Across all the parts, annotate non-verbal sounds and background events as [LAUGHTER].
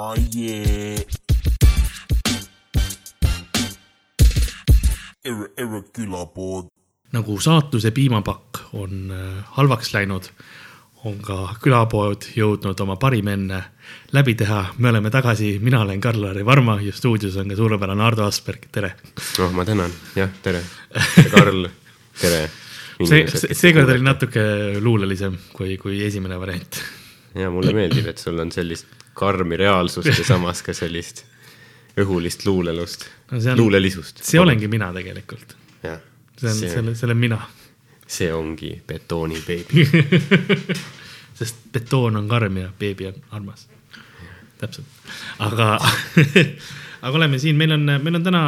Oh yeah. Erre, erre külapood. nagu saatuse piimapakk on äh, halvaks läinud, on ka külapood jõudnud oma parim enne läbi teha. me oleme tagasi, mina olen Karl-Lari Varma ja stuudios on ka suurepärane Ardo Asperg, tere. noh, ma tänan, jah, tere. [LAUGHS] Karl, tere. see, seekord oli natuke luulelisem kui, kui esimene variant. ja mulle meeldib, et sul on sellist karmi reaalsust ja samas ka sellist õhulist luulelust No luulelisust. see olengi mina tegelikult. see on, see, selle, see olen mina, see ongi betoonibeebi [LAUGHS] sest betoon on karm ja beebi on armas. täpselt, aga [LAUGHS] aga oleme siin, meil on, meil on täna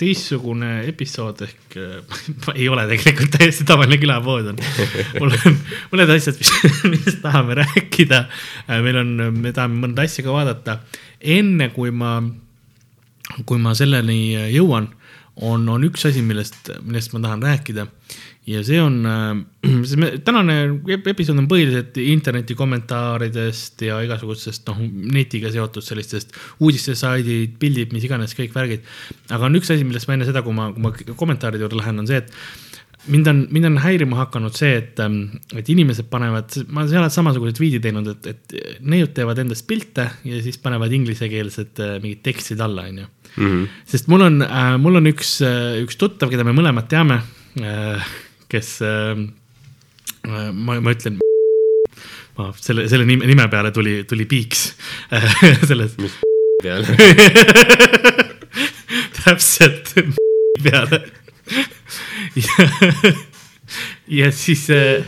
teistsugune episood ehk äh, [LAUGHS] ei ole tegelikult täiesti tavaline külapood on. mul on mõned asjad, mis, [LAUGHS] millest tahame rääkida. meil on, me tahame mõnda asja ka vaadata. enne kui ma, kui ma selleni jõuan, on, on üks asi, millest, millest ma tahan rääkida ja see on, [CLEARS THROAT] me, tänane ep- episood on põhiliselt interneti kommentaaridest ja igasugustest noh, netiga seotud sellistest uudistesaidid, pildid, mis iganes, kõik värgid. aga on üks asi, millest ma enne seda, kui ma, kui ma kommentaaride juurde lähen, on see, et mind on, mind on häirima hakanud see, et, et inimesed panevad, ma olen seal samasugused viidi teinud, et, et neiud teevad endast pilte ja siis panevad inglisekeelsed äh, mingid tekstid alla, onju. sest mul on äh,, mul on üks, üks tuttav, keda me mõlemad teame äh,, kes äh,, ma, ma ütlen ma [LAUGHS] selle, selle nime, nime peale tuli, tuli piiks [LAUGHS] selles [LAUGHS] peale. täpselt peale. ja, ja siis äh,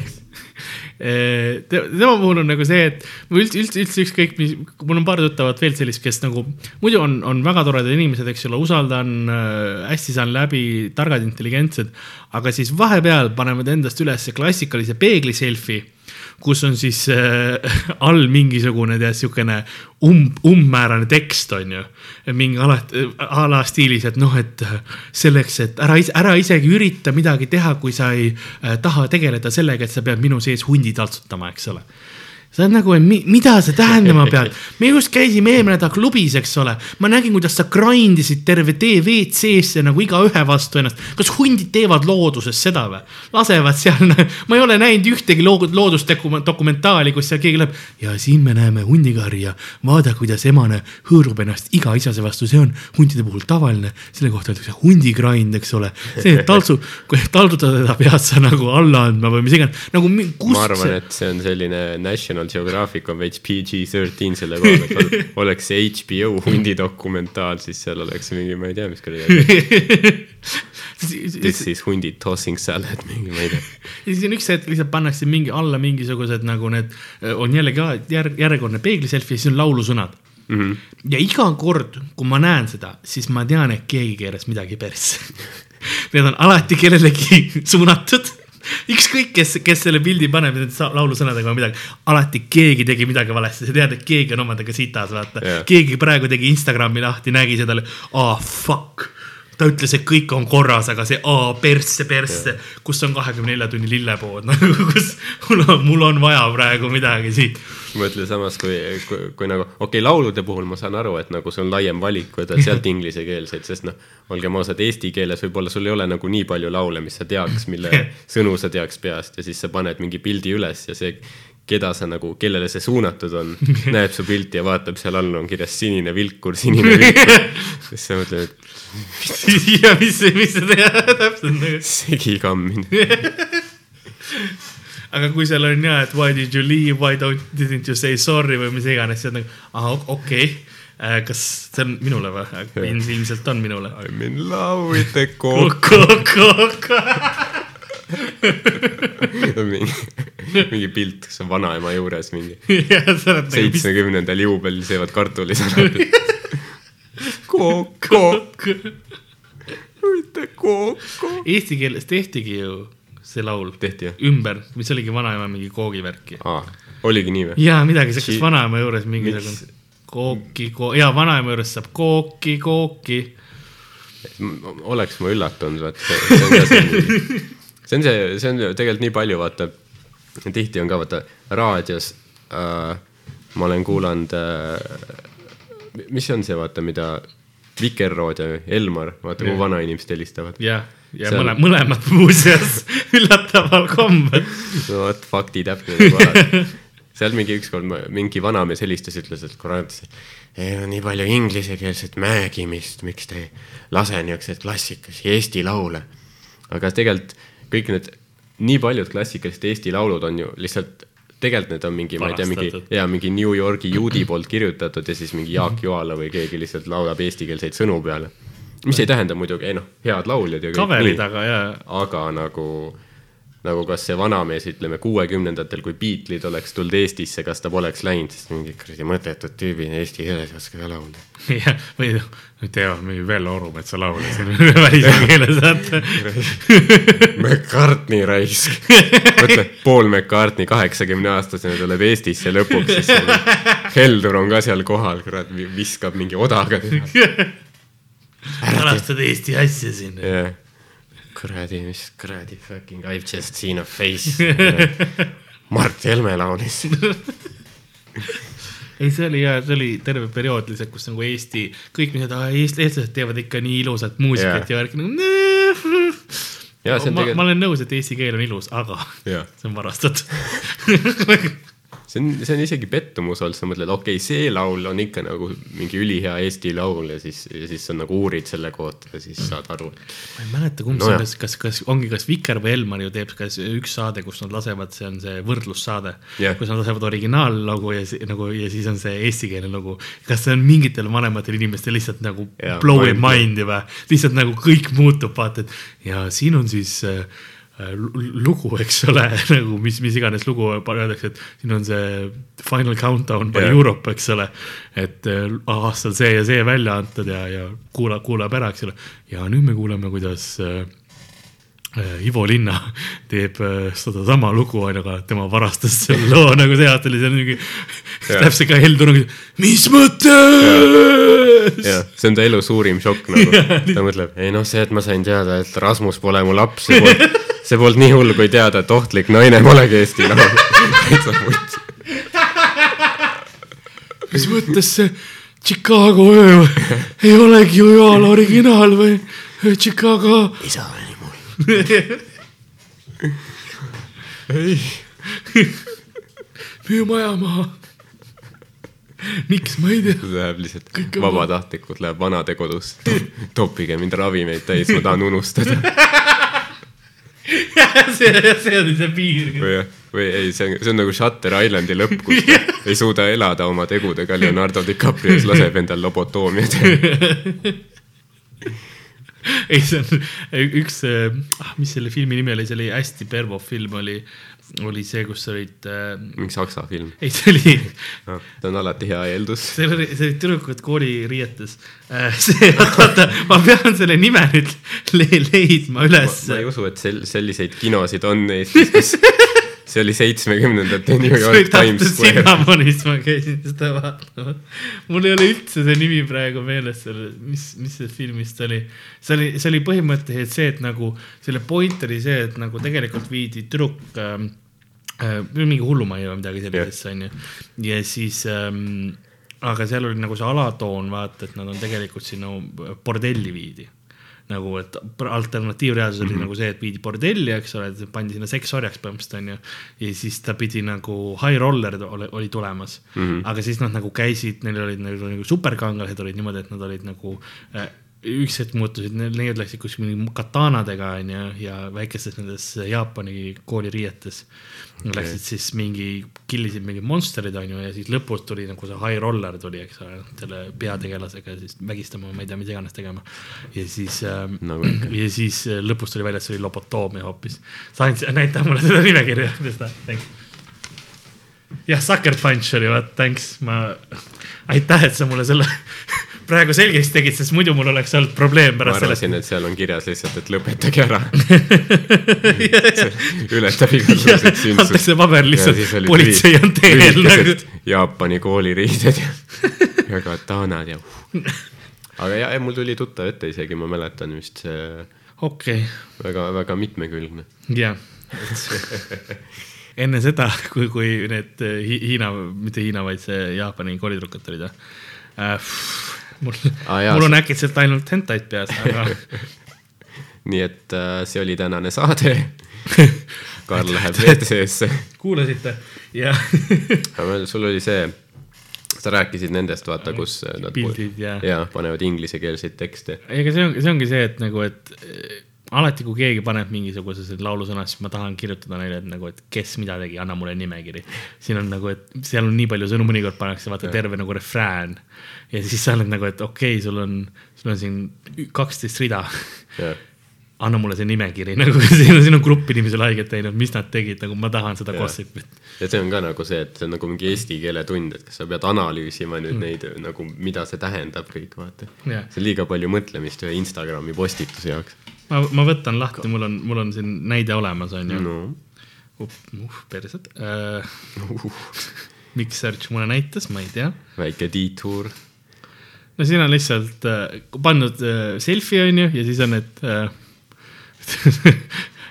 tema puhul on nagu see, et mul üldse, üldse, üldse ükskõik mis, mul on paar tuttavat veel sellist, kes nagu muidu on, on väga toredad inimesed, eks ole, usaldan äh,, hästi saan läbi, targad, intelligentsed, aga siis vahepeal panevad endast üles klassikalise peegli selfie kus on siis äh, all mingisugune tead siukene um, umbmäärane tekst on ju. mingi alati a la stiilis, et noh, et selleks, et ära, ära isegi ürita midagi teha, kui sa ei äh, taha tegeleda sellega, et sa pead minu sees hundi taltsutama, eks ole see on nagu, mida see tähendama peab, [LAUGHS] me just käisime eelmine nädal klubis, eks ole, ma nägin, kuidas sa grind isid terve tee WC-sse nagu igaühe vastu ennast. kas hundid teevad looduses seda või? lasevad seal, [LAUGHS] ma ei ole näinud ühtegi loo- loodusdokumentaali, kus seal keegi läheb ja siin me näeme hundikarja, vaada, kuidas emane hõõrub ennast iga isase vastu, see on huntide puhul tavaline, selle kohta öeldakse hundigrind, eks ole. see, et taltsu, teda pead sa nagu alla andma või mis iganes, nagu mi- kus ma arvan, et see on selline National Geographic on veits PG-13 selle koha pealt, [LAUGHS] oleks see HBO hundi dokumentaal, siis seal oleks mingi, ma ei tea, mis kuradi, [LAUGHS] this is hundi tossing salad, mingi, ma ei tea. [LAUGHS] ja siis on üks hetk lihtsalt pannakse mingi alla mingisugused nagu need, on jällegi ah, et järg, järjekordne peegli selfie, siis on laulusõnad mm. -hmm. ja iga kord, kui ma näen seda, siis ma tean, et keegi keeras midagi persse. Need on alati kellelegi suunatud. ükskõik, kes, kes selle pildi paneb nende laulusõnadega või midagi, alati keegi tegi midagi valesti, sa tead, et keegi on omadega sitas, vaata yeah.. keegi praegu tegi Instagrami lahti, nägi seda, ah fuck ta ütles, et kõik on korras, aga see aa persse, persse, kus on kahekümne nelja tunni lillepood [LAUGHS] nagu, kus mul on, mul on vaja praegu midagi siit. mõtle samas, kui, kui, kui nagu, okei okay,, laulude puhul ma saan aru, et nagu see on laiem valik, võtad sealt [LAUGHS] inglisekeelseid, sest noh, olgem ausad, eesti keeles võib-olla sul ei ole nagu nii palju laule, mis sa teaks, mille [LAUGHS] sõnu sa teaks peast ja siis sa paned mingi pildi üles ja see, keda sa nagu, kellele see suunatud on, näeb su pilti ja vaatab, seal all on kirjas sinine vilkur, sinine vilkur. siis sa mõtled, et [LAUGHS] ja mis, mis see [LAUGHS] täpselt nagu. segi kammine. [LAUGHS] aga kui seal on ja, et why did you leave, why don't, didn't you say sorry või mis iganes, siis on nagu, ahah, okei okay.. kas see on minule või? ilmselt on minule. I m in love with the kokku, mingi, mingi pilt, kus on vanaema juures mingi nagu, seitsmekümnendal juubelil söövad kartulisalatit. kook, kook, mitte kooko. Eesti keeles tehtigi ju see laul tehti jah? ümber, mis oligi vanaema mingi koogivärki. aa, oligi nii või? ja midagi siukest vanaema juures mingisugune kooki ko,, ja vanaema juures saab kooki, kooki. oleks ma üllatunud, vaat see, [LAUGHS] see on see, see on tegelikult nii palju, vaata, tihti on ka vaata raadios äh,, ma olen kuulanud äh, mis see on see, vaata, mida Vikerrood ja Elmar, vaata Jah. kuhu vanainimesed helistavad. jah, ja See on- mõle-, mõlemad [LAUGHS] muuseas üllataval kombel. no vot, fakti täpne nagu alati. [LAUGHS] seal mingi ükskord mingi vanamees helistas, ütles, et kurat, ei no nii palju inglisekeelset mängimist, miks te ei lase niisuguseid klassikalisi Eesti laule. aga tegelikult kõik need, nii paljud klassikalised Eesti laulud on ju lihtsalt, tegelikult need on mingi, ma ei tea, mingi Varastatud. ja mingi New Yorgi juudi poolt kirjutatud ja siis mingi Jaak Joala või keegi lihtsalt laulab eestikeelseid sõnu peale. mis ei tähenda muidugi, ei noh, head lauljad ja kõik kaverid, nii aga jaa, aga nagu, nagu kas see vanamees, ütleme kuuekümnendatel, kui Beatlesid oleks tulnud Eestisse, kas ta poleks läinud, sest mingi kuradi mõttetud tüübid eesti keeles ei oska ka laulda. jah, või teavad mingi Vello Orumetsa laule siin [LAUGHS] välismaa keeles, vaata. [LAUGHS] McCartney raisk. mõtle, Paul McCartney kaheksakümne aastasena tuleb Eestisse lõpuks, siis Heldur on ka seal kohal, kurat, viskab mingi odaga teha. [LAUGHS] harrastad Eesti asja siin. jah, kuradi, mis kuradi fucking I ve just seen a face. [LAUGHS] Mart Helme laulis. [LAUGHS] ei, see oli jaa, see oli terve periood lihtsalt, kus nagu Eesti, kõik need, Eesti, eestlased teevad ikka nii ilusat muusikat ja värki nagu. Ma, tegelikult- ma olen nõus, et eesti keel on ilus, aga jah [LAUGHS] see on varastatud. See on, see on isegi pettumus olnud, sa mõtled, okei okay,, see laul on ikka nagu mingi ülihea Eesti laul ja siis, ja siis sa nagu uurid selle kohta ja siis saad aru, ma ei mäleta, kumb No see on, kas, kas ongi, kas Viker või Elmar ju teeb kas üks saade, kus nad lasevad, see on see võrdlussaade Jah. kus nad lasevad originaallugu ja nagu ja siis on see eestikeelne lugu. kas see on mingitel vanematel inimestel lihtsalt nagu Jaa, blowing mind- mind'i või, lihtsalt nagu kõik muutub, vaata, et ja siin on siis äh, lugu, eks ole, [LAUGHS] nagu mis, mis iganes lugu öeldakse, et siin on see Final Countdown by yeah. Europe, eks ole. et äh, aastal see ja see välja antud ja, ja kuulab, kuulab ära, eks ole. ja nüüd me kuuleme, kuidas äh, äh, Ivo Linna [LAUGHS] teeb äh, sedasama lugu, onju, aga tema varastas selle [LAUGHS] loo nagu see aasta oli seal mingi, täpselt ka Heldur nagu, mis mõttes? jah, see on ta elu suurim šokk nagu. ta mõtleb, ei noh, see, et ma sain teada, et Rasmus pole mu laps, polnud, see polnud nii hull, kui teada, et ohtlik naine polegi Eesti laul. mis mõttes see Chicago öö ei olegi ju Joala originaal või Chicago? isa oli mul. ei, müü maja maha. miks, ma ei tea. see läheb lihtsalt vabatahtlikult läheb vanadekodusse, toppige mind ravimeid täis, ma tahan unustada. [LAUGHS] see, see oli see piir. või, või ei, see on, see on nagu Shutter Islandi lõpp, kus ta [LAUGHS] ei suuda elada oma tegudega, Leonardo DiCaprio siis laseb endal lobotoomia [LAUGHS] teha. ei, see on üks, ah, mis selle filmi nimi oli, see oli hästi pervo film oli, oli see, kus olid äh,, mingi saksa film. [LAUGHS] ei, see oli, see on alati hea eeldus. see oli, see oli tüdrukud kooliriietes äh,. see, oota, ma pean selle nime nüüd le leidma üles. ma ei usu, et sel-, selliseid kinosid on Eestis, kus [LAUGHS] see oli seitsmekümnendate New York Times Square. Cinnamonis, ma käisin seda vaatamas. mul ei ole üldse see nimi praegu meeles, selle, mis, mis see filmist oli. see oli, see oli põhimõtteliselt see, et nagu selle point oli see, et nagu tegelikult viidi tüdruk ähm, äh, mingi hullumajja või midagi sellist, onju. ja siis ähm,, aga seal oli nagu see alatoon, vaata, et nad on tegelikult sinna bordelli viidi nagu, et alternatiivreaalsus oli mm -hmm. nagu see, et viidi bordelli, eks ole, pandi sinna seksorjaks põhimõtteliselt onju. ja siis ta pidi nagu high roller oli, oli tulemas mm. -hmm. aga siis nad nagu käisid, neil olid nagu, nagu superkangelased olid niimoodi, et nad olid nagu äh, üks hetk muutusid, need läksid kuskil mingi katanadega onju ja väikestes nendes Jaapani kooliriietes okay.. Läksid siis mingi, killisid mingid monsterid onju ja siis lõpus tuli nagu see high roller tuli, eks ole, selle peategelasega siis vägistama, ma ei tea, mis iganes tegema. ja siis ähm, Nagu ikka. ja siis äh, lõpus tuli välja, et see oli lobotoomia hoopis. sa andsid, näita mulle seda nimekirja, seda, thanks. jah, Sucker Punch oli, vaat, thanks, ma, aitäh, et sa mulle selle [LAUGHS] praegu selgeks tegid, sest muidu mul oleks olnud probleem ma pärast sellest. arvasin, et seal on kirjas lihtsalt, et lõpetage ära. [LAUGHS] ületab igasugused sündmused. antakse paber lihtsalt, politsei on teel nagu. Jaapani kooliriided ja, [LAUGHS] ja katanad ja. aga ja, mul tuli tuttav ette isegi, ma mäletan vist see okei, väga-väga mitmekülgne. jah. [LAUGHS] enne seda, kui, kui need Hi- Hiina, mitte Hiina, vaid see Jaapani koolitüdrukud tulid, äh,. Mul jaa, mul on äkitselt ainult hentaid peas, aga [LAUGHS] nii et äh, see oli tänane saade. [LAUGHS] Karl läheb WC-sse. kuulasite ja [LAUGHS] aga sul oli see, sa rääkisid nendest, vaata, kus äh, nad pildid ja, ja panevad inglisekeelseid tekste. ega see on, see ongi see, et nagu, et eh, alati, kui keegi paneb mingisuguse selle laulusõna, siis ma tahan kirjutada neile, et nagu, et kes mida tegi, anna mulle nimekiri. siin on nagu, et seal on nii palju sõnu, mõnikord pannakse vaata terve nagu refrään ja siis sa oled nagu, et okei okay,, sul on, sul on siin kaksteist rida anna mulle see nimekiri, [LAUGHS] nagu siin on, siin on grupp inimesi haiget teinud, mis nad tegid, nagu ma tahan seda gossip'it. ja see on ka nagu see, et see on nagu mingi eesti keele tund, et kas sa pead analüüsima nüüd Mm. neid nagu, mida see tähendab kõik, vaata. See on liiga palju mõtlemist ühe Instagrami postituse jaoks. ma, ma võtan lahti, mul on, mul on siin näide olemas, on ju no uh,. uh, persed uh,. miks search mulle näitas, ma ei tea. väike detour. no siin on lihtsalt uh, pandud uh, selfie on ju ja siis on, et uh,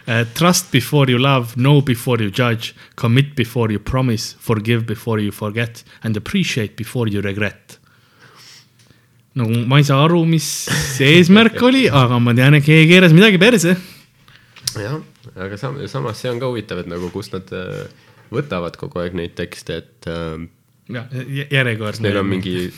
uh, [LAUGHS] trust before you love, know before you judge, commit before you promise, forgive before you forget and appreciate before you regret. No ma ei saa aru, mis [LAUGHS] see eesmärk oli, aga ma tean, et keegi keeras midagi perse. jah, aga sam-, samas see on ka huvitav, et nagu kust nad äh, võtavad kogu aeg neid tekste, et äh, jah, järjekordne. neil on mingi [LAUGHS]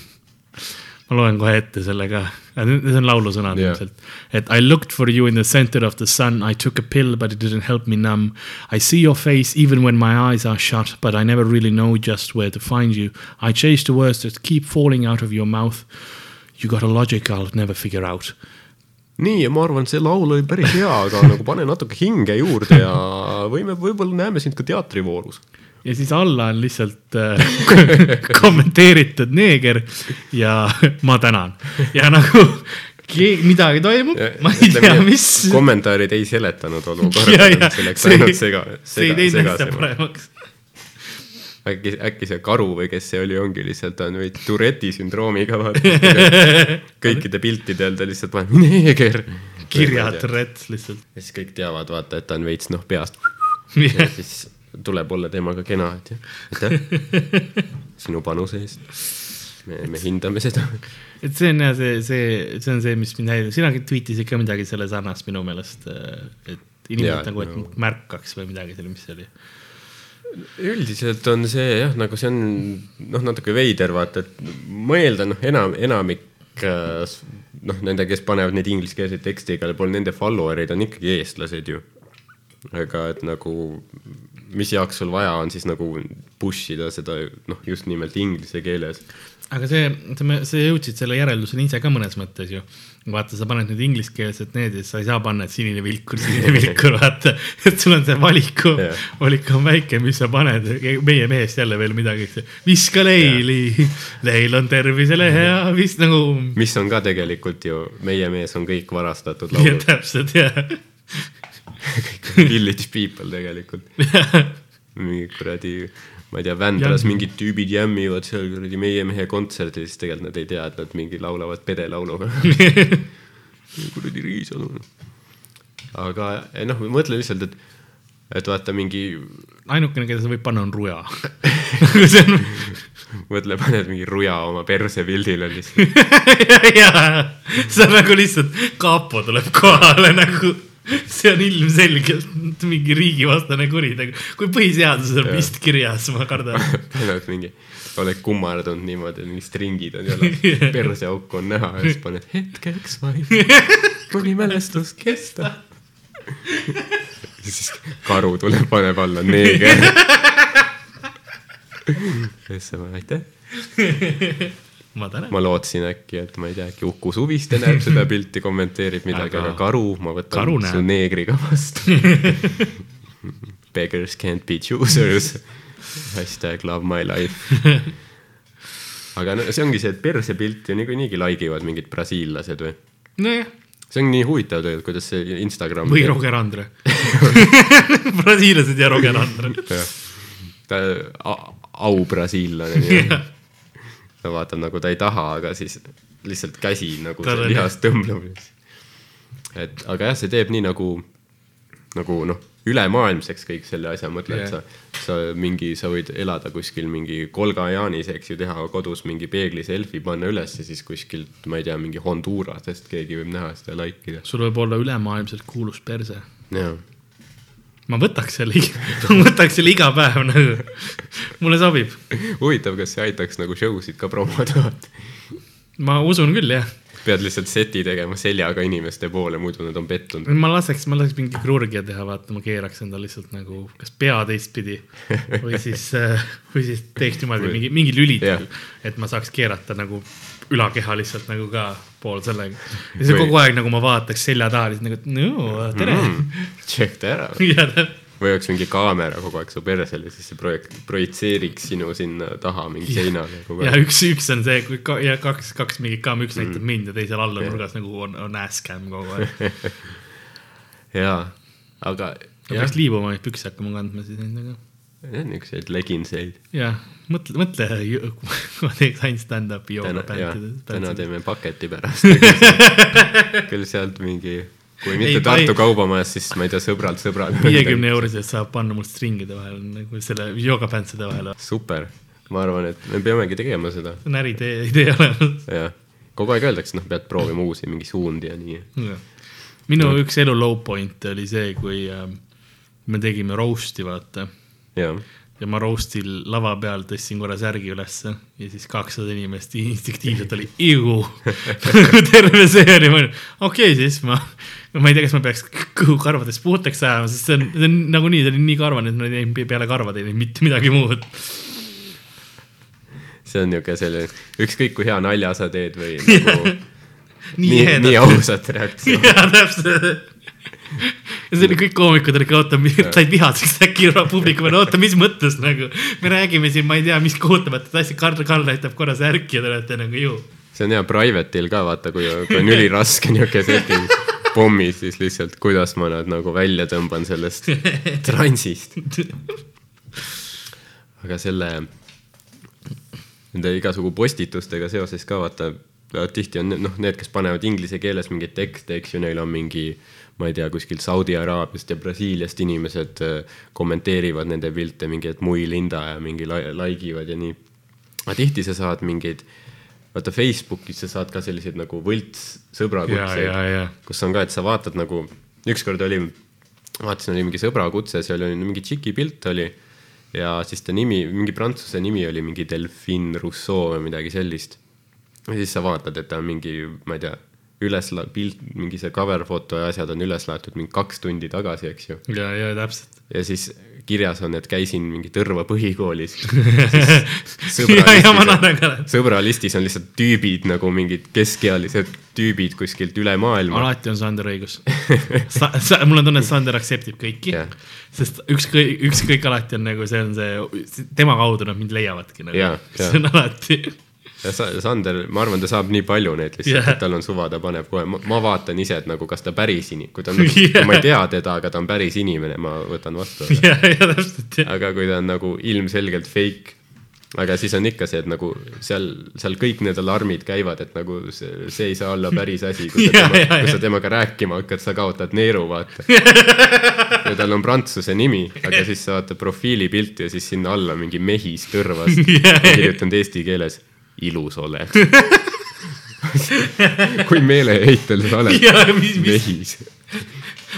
ma loen kohe ette selle ka, need on laulusõnad Jah. ilmselt. et I looked for you in the center of the sun, I took a pill but it didn't help me numb. I see your face even when my eyes are shut, but I never really know just where to find you. I chase the words that keep falling out of your mouth. You got a logic I will never figure out. nii ja ma arvan, see laul oli päris hea, aga nagu pane natuke hinge juurde ja võime, võib-olla näeme sind ka teatrivoorus. ja siis alla on lihtsalt äh, [LAUGHS] kommenteeritud neeger ja ma tänan ja nagu keegi, midagi toimub, ma ei tea, mis. kommentaarid ei seletanud olukorda [LAUGHS] ja, see läks see ainult sega, see ei sega, teinud asja paremaks. äkki, äkki see karu või kes see oli, ongi lihtsalt on veidi Tourette'i sündroomiga vaata. [LAUGHS] kõikide piltide all ta lihtsalt paneb neeger. kirjad rets lihtsalt. ja siis kõik teavad, vaata, et ta on veits noh peast ja siis tuleb olla temaga kena, et jah, aitäh [LAUGHS] sinu panuse eest. me, me hindame seda. et see on jah, see, see, see on see, mis mind häirib, sina tweetisid ka midagi selle sarnast minu meelest, et inimesed nagu, et no. märkaks või midagi selle, mis see oli. Üldiselt on see jah, nagu see on noh, natuke veider vaata, et ma eeldan, noh, enam, enamik äh, noh, nende, kes panevad neid ingliskeelseid tekste igale poole, nende follower'id on ikkagi eestlased ju. aga et nagu, mis jaoks sul vaja on siis nagu push ida seda noh, just nimelt inglise keeles. aga see, ütleme, sa jõudsid selle järelduseni ise ka mõnes mõttes ju. vaata, sa paned nüüd ingliskeelsed need ja sa ei saa panna, et sinine vilkur, sinine vilkur, [LAUGHS] vaata. et sul on see valiku Jah. valik on väike, mis sa paned, meie mehest jälle veel midagi, viska leili, leil on tervisele hea, vist nagu. [LAUGHS] mis on ka tegelikult ju, meie mees on kõik varastatud laulud, täpselt jah. [LAUGHS] village people tegelikult. mingi kuradi, ma ei tea, Vändras Jamm. mingid tüübid jämmivad seal kuradi meie mehe kontserdil, siis tegelikult nad ei tea, et nad mingi laulavad pedelauluga. [LAUGHS] kuradi Riisalu. aga eh, noh, mõtle lihtsalt, et, et vaata mingi, ainukene, keda sa võid panna, on Ruja. [LAUGHS] on, mõtle, paned mingi ruja oma perse pildile lihtsalt. jaa, see on nagu lihtsalt, kapo tuleb kohale nagu, [LAUGHS] see on ilmselgelt mingi riigivastane kuritegu. kui põhiseaduses on vist kirjas, ma kardan. [LAUGHS] paned mingi, oled kummardunud niimoodi, mingid stringid on jalas, [LAUGHS] perseauk on näha ja siis paned hetkeks vaid, kuni mälestus kestab. siis karu tuleb, paneb alla neeger. siis sa paned aitäh. Ma ma lootsin äkki, et ma ei tea, äkki Uku Suviste näeb seda [LAUGHS] pilti, kommenteerib midagi, Aga- karu, ma võtan su neegriga vastu. [LAUGHS] Beggars can't be choosers. hashtag love my life. [LAUGHS] aga no see ongi see, et persepilti niikuinii like ivad mingid brasiillased või? nojah, see on nii huvitav tegelikult, kuidas see Instagram. või Roger Andre. brasiillased ja Roger Andre. ta au brasiillane nii-öelda. Ta vaatab nagu ta ei taha, aga siis lihtsalt käsi nagu lihas tõmbleb. et aga jah, see teeb nii nagu, nagu noh, ülemaailmseks kõik selle asja, mõtle Jah. yeah., et sa, sa mingi, sa võid elada kuskil mingi Kolgajaanis, eks ju, teha kodus mingi peegli selfie, panna üles ja siis kuskilt, ma ei tea, mingi Hondurasest keegi võib näha seda like ida. sul võib olla ülemaailmselt kuulus perse. jaa, ma võtaks selle, [LAUGHS] ma võtaks selle iga päev nagu, mulle sobib. huvitav, kas see aitaks nagu show sid ka promoda, ma usun küll jah pead lihtsalt seti tegema seljaga inimeste poole, muidu nad on pettunud. ma laseks, ma laseks mingi kirurgia teha, vaata, ma keeraks endal lihtsalt nagu kas pea teistpidi või siis, või siis teeks niimoodi mingi, mingi lülit Jah., et ma saaks keerata nagu ülakeha lihtsalt nagu ka pool sellega. ja siis kogu aeg nagu ma vaataks selja taha lihtsalt nagu, et no tere mm. [LAUGHS] Check ta ära. ja, või oleks mingi kaamera kogu aeg su persele, siis see projekt projitseeriks sinu sinna taha mingi seinale kogu ja aeg. üks, üks on see, kui ka, ja kaks, kaks mingit kaam, üks näitab mind ja teisel all on nurgas nagu on, on ass-cam kogu aeg. [LAUGHS] jaa, aga peaks, liibuvamaid pükse hakkama kandma siis nendega. Niisuguseid leginseid. jah, mõtle, mõtle, kui ma teeks ainult stand-up'i jah, täna teeme paketi pärast. [LAUGHS] küll sealt mingi, kui mitte Ei, Tartu ei- kaubamajas, siis ma ei tea, sõbralt sõbrale. viiekümne eurosest saab panna mul stringide vahel nagu selle joogapantside vahele. super, ma arvan, et me peamegi tegema seda, see on äritee idee olemas. jah. kogu aeg öeldakse, noh, pead proovima uusi mingi suundi ja nii. minu üks elu low point oli see, kui äh, me tegime roast'i, vaata ja ma roast'il lava peal tõstsin korra särgi ülesse ja siis kakssada inimest instinktiivselt oli iu. [LAUGHS] terve see oli, ma olin, okei okay, siis ma, ma ei tea, kas ma peaks kõhu karvadest puhtaks ajama, sest see on, see on nagunii, see oli nii karvane, et ma ei teinud peale karvade ei teinud mitte midagi muud. see on niisugune selline, ükskõik kui hea nalja sa teed või [LAUGHS] nagu nii nii, nii ausat reaktsiooni. jaa, täpselt. Ja see oli kõik koomikud olid ka, oota, said vihaseks äkki publiku peale, oota, mis mõttes nagu. me räägime siin, ma ei tea, mis kohutavat asja, Karl, Karl näitab korra särki ja te olete nagu ju. see on hea private'il ka vaata, kui, kui on üliraske [LAUGHS] niisugune setting pommis, siis lihtsalt, kuidas ma nad nagu välja tõmban sellest [LAUGHS] transist. aga selle, nende igasugu postitustega seoses ka vaata, tihti on noh, need, kes panevad inglise keeles mingeid tekste, eks ju, neil on mingi ma ei tea, kuskilt Saudi Araabiast ja Brasiiliast inimesed äh, kommenteerivad nende pilte mingi, et mui linda ja mingi la- like ivad ja nii. aga tihti sa saad mingeid, vaata Facebookis sa saad ka selliseid nagu võlts sõbrakutseid, kus on ka, et sa vaatad nagu, ükskord oli, vaatasin, oli mingi sõbrakutse, seal oli mingi tšiki pilt oli ja siis ta nimi, mingi prantsuse nimi oli mingi Delphine Rousseau või midagi sellist. ja siis sa vaatad, et ta on mingi, ma ei tea, üles la-, pilt, mingi see cover foto ja asjad on üles laetud mingi kaks tundi tagasi, eks ju. ja, ja täpselt. ja siis kirjas on, et käisin mingi Tõrva põhikoolis. [LAUGHS] naeran ka. sõbralistis on lihtsalt tüübid nagu mingid keskealised tüübid kuskilt üle maailma. alati on Sander õigus. Sa, sa, mul on tunne, et Sander aktseptib kõiki Jah. sest ükskõik, ükskõik alati on nagu see on see, tema kaudu nad mind leiavadki nagu Jaa, jaa. [LAUGHS] see on alati. Sander, ma arvan, ta saab nii palju neid lihtsalt Jah. yeah., et tal on suva, ta paneb kohe, ma vaatan ise, et nagu kas ta päris ini-, kui ta on [LAUGHS] nagu, Jah. kui ma ei tea teda, aga ta on päris inimene, ma võtan vastu. ja, ja täpselt jah. aga kui ta on nagu ilmselgelt fake, aga siis on ikka see, et nagu seal, seal kõik need alarmid käivad, et nagu see, see ei saa olla päris asi, kui sa [LAUGHS] Jaa, tema, jaa, kui sa temaga rääkima hakkad, sa kaotad neeru, vaata. [LAUGHS] ja tal on prantsuse nimi, aga siis sa vaatad profiilipilti ja siis sinna alla mingi mehis jaa. kirjutanud eesti keeles, ilus oled. [LAUGHS] kui meeleheitel sa oled ja mis, mis, mehis.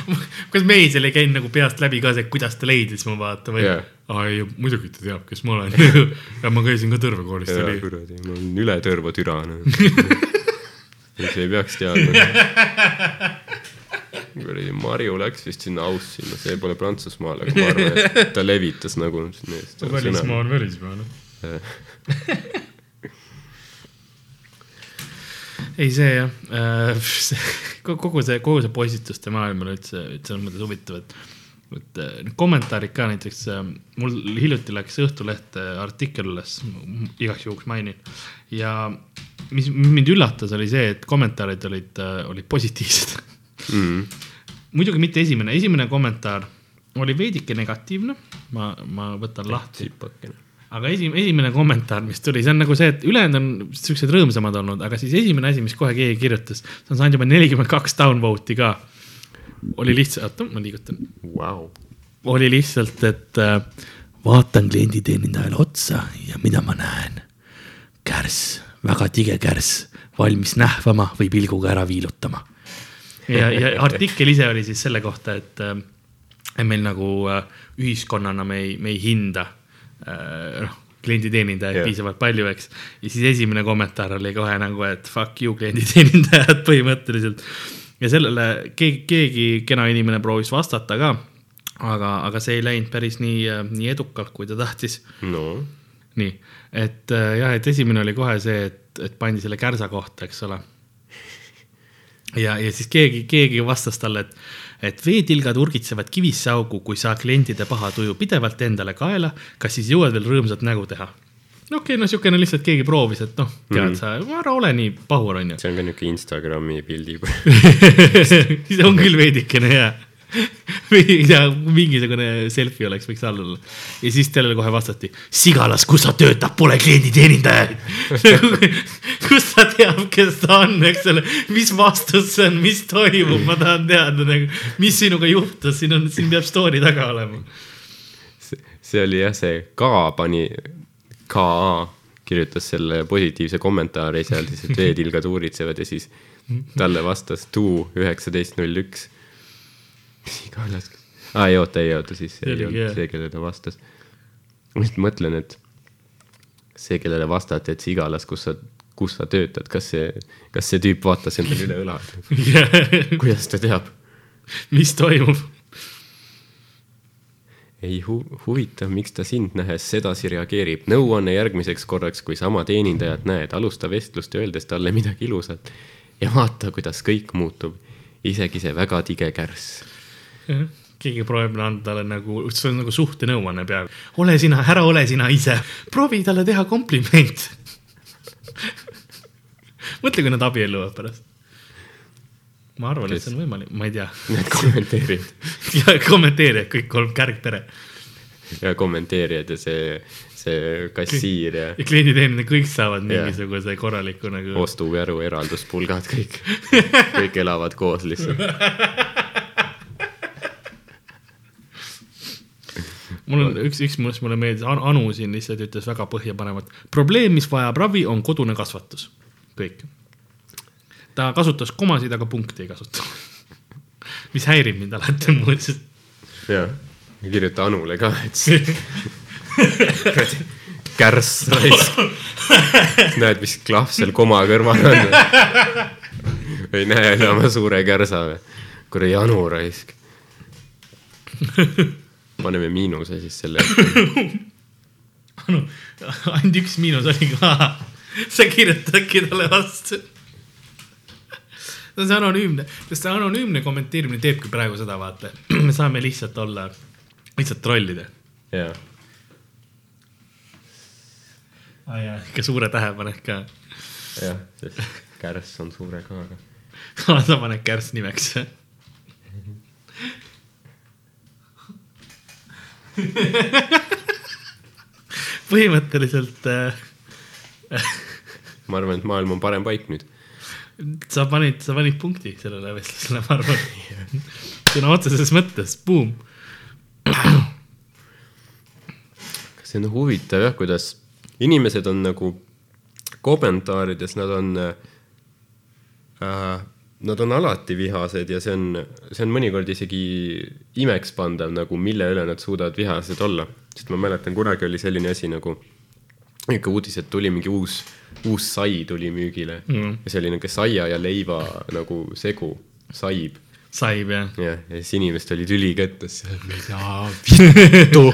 [LAUGHS] kas mehisel ei käinud nagu peast läbi ka see, kuidas ta leidis mu vaata või aa ei, muidugi ta teab, kes ma olen [LAUGHS] ja ma käisin ka Tõrve koolis, jaa, kuradi, ma olen üle Tõrva türane. miks ei peaks teadma? kuradi Marju läks vist sinna Aussi, no see pole Prantsusmaal, aga ma arvan, et ta levitas nagu välismaa on välismaa, noh. ei, see jah äh,, kogu see, kogu see postituste maailm on üldse, üldse selles mõttes huvitav, et, et äh, need kommentaarid ka näiteks äh,, mul hiljuti läks Õhtulehte artikkel üles, igaks juhuks mainin. ja mis mind üllatas, oli see, et kommentaarid olid, olid positiivsed mm.. muidugi mitte esimene, esimene kommentaar oli veidike negatiivne, ma, ma võtan lahti, tsipakene. Aga esim-, esimene kommentaar, mis tuli, see on nagu see, et ülejäänud on siuksed rõõmsamad olnud, aga siis esimene asi, mis kohe keegi kirjutas, see on saanud juba nelikümmend kaks downvote'i ka. oli lihtsalt, oota, ma liigutan, Vau. oli lihtsalt, et äh, vaatan klienditeenindajale otsa ja mida ma näen. kärss, väga tige kärss, valmis nähvama või pilguga ära viilutama. ja, ja artikkel ise oli siis selle kohta, et äh, meil nagu äh, ühiskonnana me ei, me ei hinda noh, klienditeenindajaid yeah. piisavalt palju, eks. ja siis esimene kommentaar oli kohe nagu, et fuck you klienditeenindajad [LAUGHS] põhimõtteliselt. ja sellele keegi, keegi kena inimene proovis vastata ka. aga, aga see ei läinud päris nii, nii edukalt, kui ta tahtis no nii, et äh, jah, et esimene oli kohe see, et, et pandi selle kärsa kohta, eks ole. ja, ja siis keegi, keegi vastas talle, et, et veetilgad urgitsevad kivisse augu, kui sa klientide paha tuju pidevalt endale kaela, kas siis jõuad veel rõõmsat nägu teha? no okei okay,, no siukene lihtsalt keegi proovis, et noh, tead mm -hmm. sa, ära ole nii pahur, onju. see on ka niuke Instagrami pildi. [LAUGHS] see on küll veidikene hea. [LAUGHS] mingisugune selfie oleks, võiks all olla. ja siis talle kohe vastati, sigalas, kus sa töötad, pole klienditeenindajaid. [LAUGHS] kust ta teab, kes ta on, eks ole, mis vastus see on, mis toimub, ma tahan teada nagu, mis sinuga juhtus, siin on, siin peab story taga olema. see oli jah, see K pani, KA kirjutas selle positiivse kommentaari seal siis, et veetilgad uuritsevad ja siis talle vastas Tuu üheksateist null üks. sigalas, aa ei oota, ei oota, siis see ei olnud see, kellele ta vastas. ma lihtsalt mõtlen, et see, kellele vastati, et sigalas, kus sa, kus sa töötad, kas see, kas see tüüp vaatas endale üle õla, [LAUGHS] kuidas ta teab? mis toimub? ei hu huvitav, miks ta sind nähes sedasi reageerib. nõuanne järgmiseks korraks, kui sama teenindajat näed, alusta vestlust öeldes talle midagi ilusat ja vaata, kuidas kõik muutub. isegi see väga tige kärss. Keegi proovib anda talle nagu, see on nagu suhtenõuanne peaaegu. ole sina, ära ole sina ise, proovi talle teha kompliment. [LAUGHS] mõtle, kui nad abielluvad pärast. ma arvan, et see on võimalik, ma ei tea. Need kommenteerijad [LAUGHS] ja kommenteerijad kõik kolm kärgpere ja kommenteerijad ja see, see kassiir ja ja klienditeenindajad kõik saavad mingisuguse korraliku nagu. ostukäru eralduspulgad kõik, [LAUGHS] kõik elavad koos lihtsalt. Mul on üks, üks, mis mulle meeldis, Anu siin lihtsalt ütles väga põhjapanevat. probleem, mis vajab ravi, on kodune kasvatus, kõik. ta kasutas komasid, aga punkti ei kasuta. [LAUGHS] mis häirib mind alati muuseas. jah, kirjuta Anule ka, et [LAUGHS] kuradi kärss raisk. näed, mis klahv seal koma kõrval on. ei näe enam suure kärsa või? kuradi Anu raisk. [LAUGHS] paneme miinuse siis selle. [LAUGHS] Anu, ainult üks miinus oli ka. sa kirjutad äkki talle vastu. see on see anonüümne, sest see anonüümne kommenteerimine teebki praegu seda, vaata. [CLEARS THROAT] me saame lihtsalt olla, lihtsalt trollida. jaa, ikka suure tähepanek ka. jah, sest kärss on suure K-ga. [LAUGHS] sa paned kärss nimeks. [LAUGHS] põhimõtteliselt äh, [LAUGHS] ma arvan, et maailm on parem paik nüüd. sa panid, sa panid punkti sellele vestlusele, ma arvan. [LAUGHS] sõna otseses mõttes, buum. see on huvitav jah, kuidas inimesed on nagu kommentaarides, nad on äh,, nad on alati vihased ja see on, see on mõnikord isegi imekspandav nagu, mille üle nad suudavad vihased olla. sest ma mäletan, kunagi oli selline asi nagu, ikka uudis, et tuli mingi uus, uus sai tuli müügile mm. ja see oli niisugune saia ja leiva nagu segu, saib saib jah. jah, ja siis inimesed olid ülikettas. mida vittu,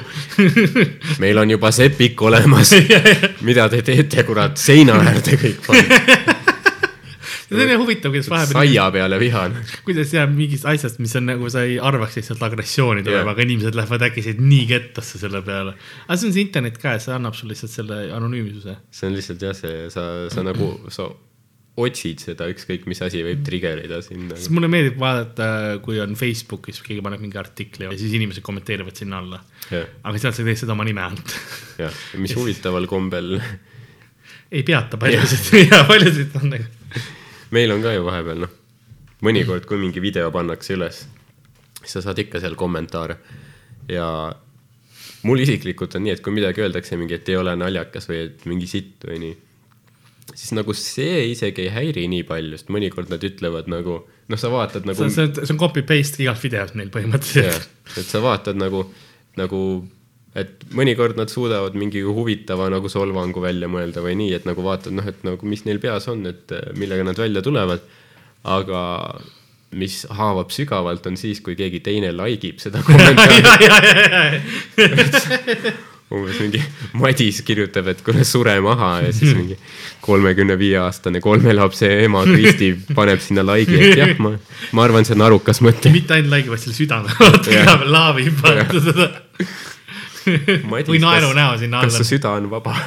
meil on juba sepik olemas. [LAUGHS] mida te teete, kurat, seina äärde kõik pannud. [LAUGHS] see on nii huvitav, kuidas vahepeal, saia peale vihane. kuidas jääb mingist asjast, mis on nagu sa ei arvaks lihtsalt agressiooni tuleb Jah. yeah., aga inimesed lähevad äkki nii kettasse selle peale. aga see on see internet ka, see annab sulle lihtsalt selle anonüümsuse. see on lihtsalt jah, see, sa, sa nagu, sa otsid seda, ükskõik mis asi võib trigerida sind siis. mulle meeldib vaadata, kui on Facebookis keegi paneb mingi artikli ja siis inimesed kommenteerivad sinna alla. jah, aga sealt sa ei tee seda oma nime alt. jah, mis huvitaval kombel, ei peata paljusid ja [LAUGHS] paljusid on nagu. Meil on ka ju vahepeal noh, mõnikord, kui mingi video pannakse üles, siis sa saad ikka seal kommentaare. ja mul isiklikult on nii, et kui midagi öeldakse mingi, et ei ole naljakas või et mingi sitt või nii, siis nagu see isegi ei häiri nii palju, sest mõnikord nad ütlevad nagu, noh, sa vaatad nagu see on, see on, copy paste igalt videolt neil põhimõtteliselt. et sa vaatad nagu, nagu, et mõnikord nad suudavad mingi huvitava nagu solvangu välja mõelda või nii, et nagu vaatad, noh, et nagu mis neil peas on, et eh, millega nad välja tulevad. aga mis haavab sügavalt, on siis, kui keegi teine like ib seda [LAUGHS] kommentaari. [LAUGHS] umbes mingi Madis kirjutab, et kuule sure maha ja siis mingi kolmekümne viie aastane kolme lapse ema Kristi paneb sinna like'i, et jah, ma, ma arvan, see on arukas mõte. mitte ainult like, vaid selle südame, [LAUGHS] vaata vaata seda. [LAUGHS] või naeru näo sinna kas su alla. süda on vaba? [LAUGHS]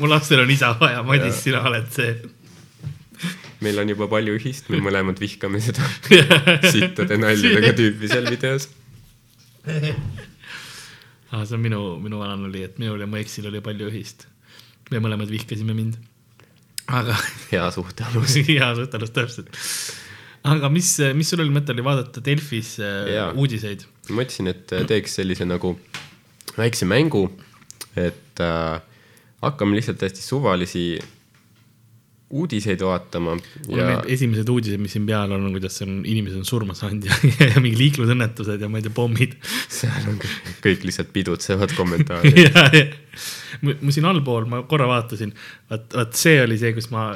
mu lapsel on isa vaja, Madis, sina oled see. meil on juba palju ühist, me mõlemad vihkame seda [LAUGHS] sittade naljadega tüüpi seal videos. ah,. see on minu, minu vanal oli, et minul ja mu eksil oli palju ühist. me mõlemad vihkasime mind. aga hea suhtealus. hea suhtelus täpselt. aga mis, mis sul oli mõte oli vaadata Delfis äh, Jaa. uudiseid? Ma mõtlesin, et teeks sellise nagu väikse mängu, et äh, hakkame lihtsalt täiesti suvalisi uudiseid vaatama mul on ja need esimesed uudised, mis siin peal on, kuidas on, inimesed on surma saanud ja, ja mingi liiklusõnnetused ja ma ei tea, pommid. seal on kõik- kõik lihtsalt pidutsevad [LAUGHS] kommentaare. ja, ja ma ma siin allpool, ma korra vaatasin, vaat, vaat see oli see, kus ma,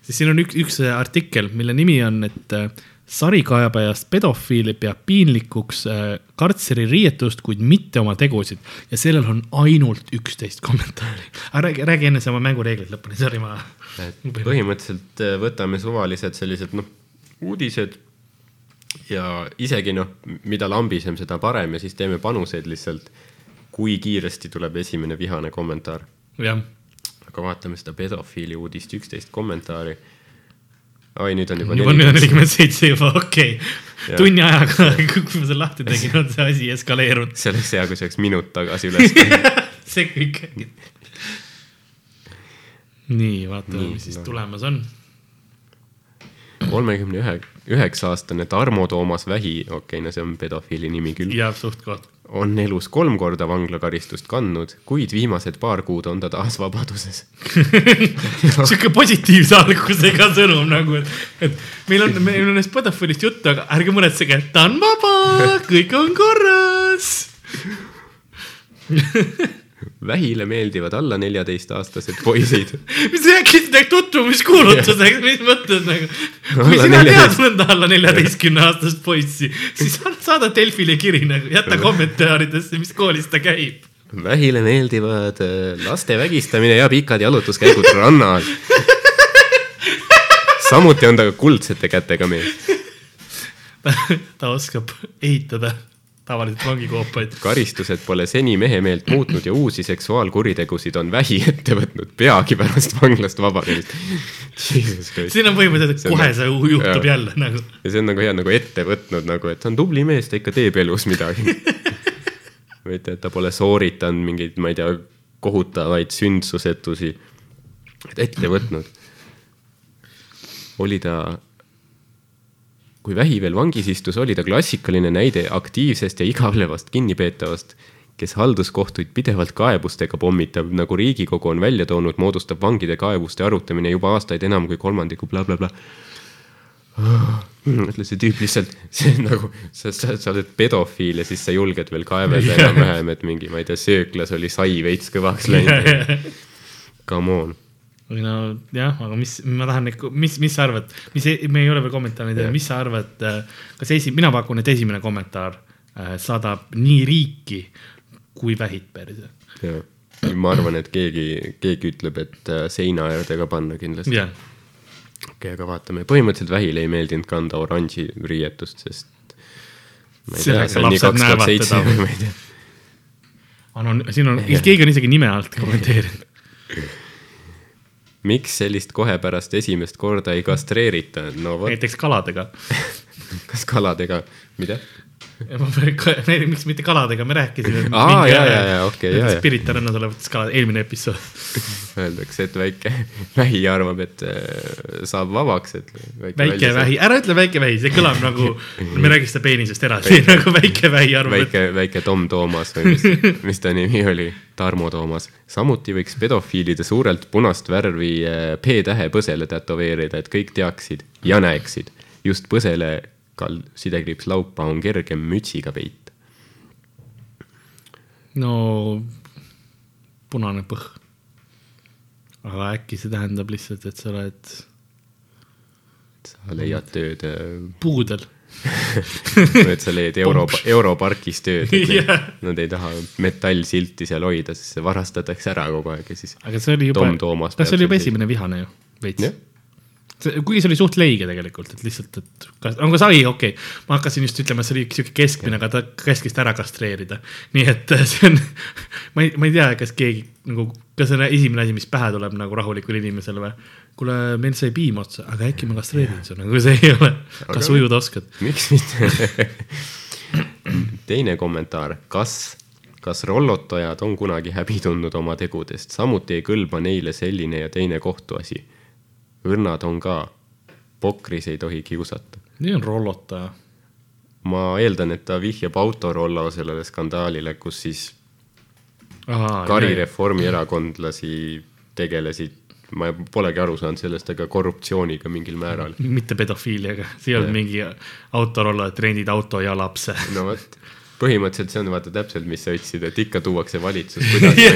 siis siin on üks, üks artikkel, mille nimi on, et äh, sarikaebajast pedofiili peab piinlikuks äh, kartseririietust, kuid mitte oma tegusid ja sellel on ainult üksteist kommentaari. aga räägi, räägi enne see oma mängureeglid lõpuni, sorry, ma. põhimõtteliselt äh, võtame suvalised sellised noh, uudised ja isegi noh, mida lambisem, seda parem ja siis teeme panuseid lihtsalt, kui kiiresti tuleb esimene vihane kommentaar. jah, aga vaatame seda pedofiili uudist, üksteist kommentaari. oi, nüüd on juba juba nüüd on nelikümmend seitse juba, okei okay. Jah.. tunni ajaga, [LAUGHS] kui ma selle lahti tegin, on see asi eskaleerunud. see oleks hea, kui see oleks minut tagasi üles [LAUGHS] see ikkagi. nii, vaatame, mis siis no. tulemas on. kolmekümne ühe, üheksa aastane Tarmo Toomas Vähi, okei okay,, no see on pedofiili nimi küll, jääb suht koht. On elus kolm korda vanglakaristust kandnud, kuid viimased paar kuud on ta taas vabaduses. [LAUGHS] sihuke positiivse algusega sõnum nagu, et, et meil on, meil on neist pedofiilist juttu, aga ärge muretsege, ta on vaba, kõik on korras. [LAUGHS] Vähile meeldivad alla neljateistaastased poisid. [LAUGHS] mis äkki teed tutvumiskuulutuseks, mis mõtled nagu, kui Alla sina tead neljateist- mõnda alla neljateistkümne aastast poissi, siis saada Delfile kiri nagu, jäta kommentaaridesse, mis koolis ta käib. Vähile meeldivad äh, laste vägistamine ja pikad jalutuskäigud rannal. [LAUGHS] samuti on ta kuldsete kätega mees. ta oskab ehitada tavaliselt vangikoopaid. karistused pole seni mehe meelt muutnud ja uusi seksuaalkuritegusid on vähi ette võtnud peagi pärast vanglast vabanemist. siin on põhimõtteliselt, on kohe nagu- see ju- juhtub jaa. jälle nagu. ja see on nagu hea nagu ette võtnud nagu, et ta on tubli mees, ta ikka teeb elus midagi. [LAUGHS] et, et ta pole sooritanud mingeid, ma ei tea, kohutavaid sündsusetusi. et ette võtnud. oli ta, kui Vähi veel vangis istus, oli ta klassikaline näide aktiivsest ja igavlevast kinnipeetavast, kes halduskohtuid pidevalt kaebustega pommitab, nagu Riigikogu on välja toonud, moodustab vangide kaebuste arutamine juba aastaid enam kui kolmandiku blablabla bla,. ütle see tüüp lihtsalt, see nagu, sa, sa, sa oled pedofiil ja siis sa julged veel kaevada enam-vähem, et mingi, ma ei tea, sööklas oli sai veits kõvaks läinud. Come on. Või no jah, aga mis, ma tahan, mis, mis sa arvad, mis, me ei ole veel kommentaare teinud, mis sa arvad, kas esi-, mina pakun, et esimene kommentaar äh, saadab nii riiki kui vähid perse. ma arvan, et keegi, keegi ütleb, et äh, seina äärde ka panna kindlasti. okei, aga vaatame, põhimõtteliselt Vähile ei meeldinud kanda oranži riietust, sest ma ei tea, Selleks see on nii lapsed kaks tuhat näevad seitse teda. või ma ei tea. anon-, siin on, keegi on isegi nime alt kommenteerinud. [LAUGHS] miks sellist kohe pärast esimest korda ei kastreerita, no vot, näiteks kaladega. [LAUGHS] kas kaladega, mida? Miks mitte kaladega me rääkisime. Aa, jaa, jaa, jaa, okei, jaa, jaa. Pirita rannas olevatest kalad, eelmine episood. [LAUGHS] Öeldakse, et väike [LAUGHS] vähi arvab, et äh, saab vabaks, et väike vähi, ära ütle väike vähi, see kõlab nagu, [LAUGHS] me räägime seda peenisest eraldi, nagu väike vähi arvab, et väike, väike Tom Toomas või mis, mis ta nimi oli, Tarmo Toomas. samuti võiks pedofiilide suurelt punast värvi äh, P-tähe põsele tätoveerida, et kõik teaksid ja näeksid. just põsele kal-, sidekriips laupa on kergem mütsiga peita. no punane põh. aga äkki see tähendab lihtsalt, et sa oled sa leiad tööd, puudel. [LAUGHS] et sa leiad Euro, Europarkis tööd, et [LAUGHS] Jah. nad, ei taha metallsilti seal hoida, sest see varastatakse ära kogu aeg ja siis aga see oli juba kas see oli juba esimene vihane ju, veits? Kuigi see oli suht leige tegelikult, et lihtsalt, et kas, on ka sai, okei okay., ma hakkasin just ütlema, et see oli sihuke keskmine, aga ta käskis ta ära kastreerida. nii et äh, see on, [LAUGHS] ma ei, ma ei tea, kas keegi nagu, kas see on esimene asi, mis pähe tuleb nagu rahulikule inimesele või? kuule, meil sai piim otsa, aga äkki ma kastreerin su, nagu see ei ole, kas Aga- ujuda oskad? miks mitte? [CLEARS THROAT] teine kommentaar, kas, kas rollotajad on kunagi häbi tundnud oma tegudest, samuti ei kõlba neile selline ja teine kohtuasi. Õrnad on ka, pokris ei tohi kiusata. nii on rollotaja. ma eeldan, et ta vihjab Autorollo sellele skandaalile, kus siis kari reformierakondlasi tegelesid, ma polegi aru saanud sellest, aga korruptsiooniga mingil määral. mitte pedofiiliaga, see ei olnud mingi autorolla, et rendid auto ja lapse. no vot, [LAUGHS] põhimõtteliselt see on vaata täpselt, mis sa ütlesid, et ikka tuuakse valitsus [LAUGHS] kuidagi,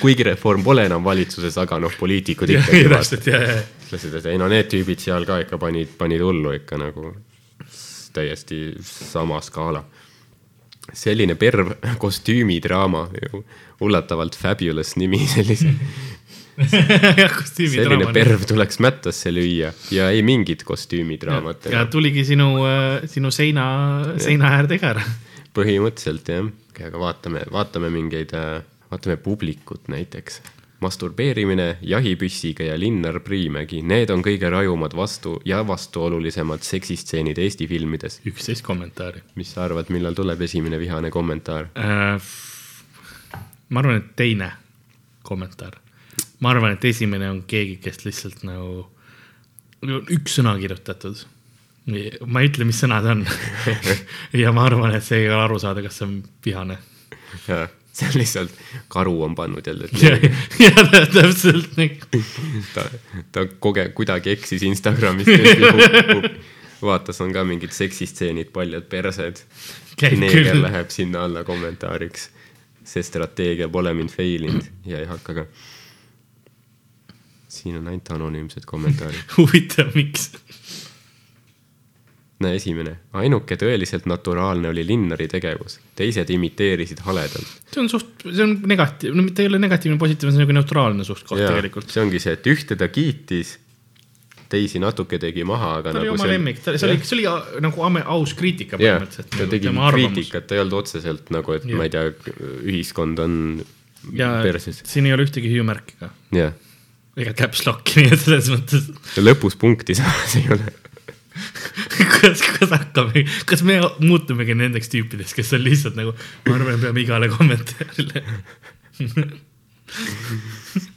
kuigi Reform pole enam valitsuses, aga noh, poliitikud ikkagi ütlesid, et ei no need tüübid seal ka ikka panid, panid hullu ikka nagu täiesti sama skaala. selline perv [LAUGHS] kostüümidraama, ullatavalt fabulous nimi, sellise, [LAUGHS] selline. perv tuleks mättasse lüüa ja ei mingit kostüümidraamat ja tuligi sinu, sinu seina, seina äärde ka ära. põhimõtteliselt jah, aga vaatame, vaatame mingeid, vaatame publikut näiteks. masturbeerimine jahipüssiga ja Linnar Priimägi, need on kõige rajumad vastu ja vastuolulisemad seksistseenid Eesti filmides. üksteist kommentaari. mis sa arvad, millal tuleb esimene vihane kommentaar? ma arvan, et teine kommentaar. ma arvan, et esimene on keegi, kes lihtsalt nagu, üks sõna kirjutatud. ma ei ütle, mis sõna see on. [LAUGHS] ja ma arvan, et see ei ole aru saada, kas see on vihane. [LAUGHS] see on lihtsalt, karu on pannud jälle, ja et, [LAUGHS] ja tä- täpselt nagu. [LAUGHS] ta, ta koge-, kuidagi eksis Instagramis. vaatas, on ka mingid seksistseenid, paljad persed. Neeger läheb sinna alla kommentaariks. see strateegia pole mind fail inud ja ei hakka ka. siin on ainult anonüümsed kommentaarid. huvitav, miks? esimene, ainuke tõeliselt naturaalne oli Linnari tegevus, teised imiteerisid haledalt. see on suht, see on negatiivne, no mitte ei ole negatiivne, positiivne, see on nagu neutraalne suht-koht tegelikult. see ongi see, et ühte ta kiitis, teisi natuke tegi maha, aga ta oli nagu oma lemmik, ta, see oli, see oli nagu ame- aus kriitika põhimõtteliselt. ta tegi kriitikat, ta ei olnud otseselt nagu, et Jah. ma ei tea, ühiskond on ja perses, siin ei ole ühtegi hüüumärki ka, jah. ega caps lock'i, nii et selles mõttes, ja lõpus punkti [LAUGHS] samas ei ole. [LAUGHS] kas, kas hakkame, kas me muutumegi nendeks tüüpideks, kes on lihtsalt nagu, ma arvan, me peame igale kommentaarile. [LAUGHS]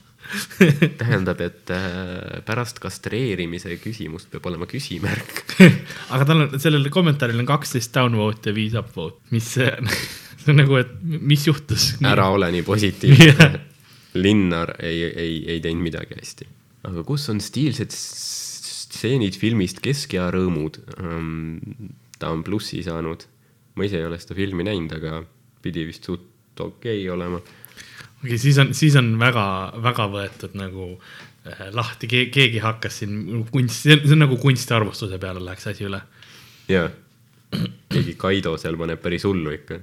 tähendab, et äh, pärast kastreerimise küsimust peab olema küsimärk. [LAUGHS] aga tal on, sellel kommentaarile on kaksteist downvote ja viis upvote, mis see on, [LAUGHS] nagu, et mis juhtus. ära ole nii positiivne Jah. Linnar ei, ei, ei teinud midagi hästi. aga kus on stiilsed stseenid filmist Keskea rõõmud? ta on plussi saanud. ma ise ei ole seda filmi näinud, aga pidi vist suht okei okay olema. okei, siis on, siis on väga, väga võetud nagu äh, lahti, keegi hakkas siin kunst, see on nagu kunstiarvustuse peale läheks asi üle. jaa, keegi Kaido seal paneb päris hullu ikka.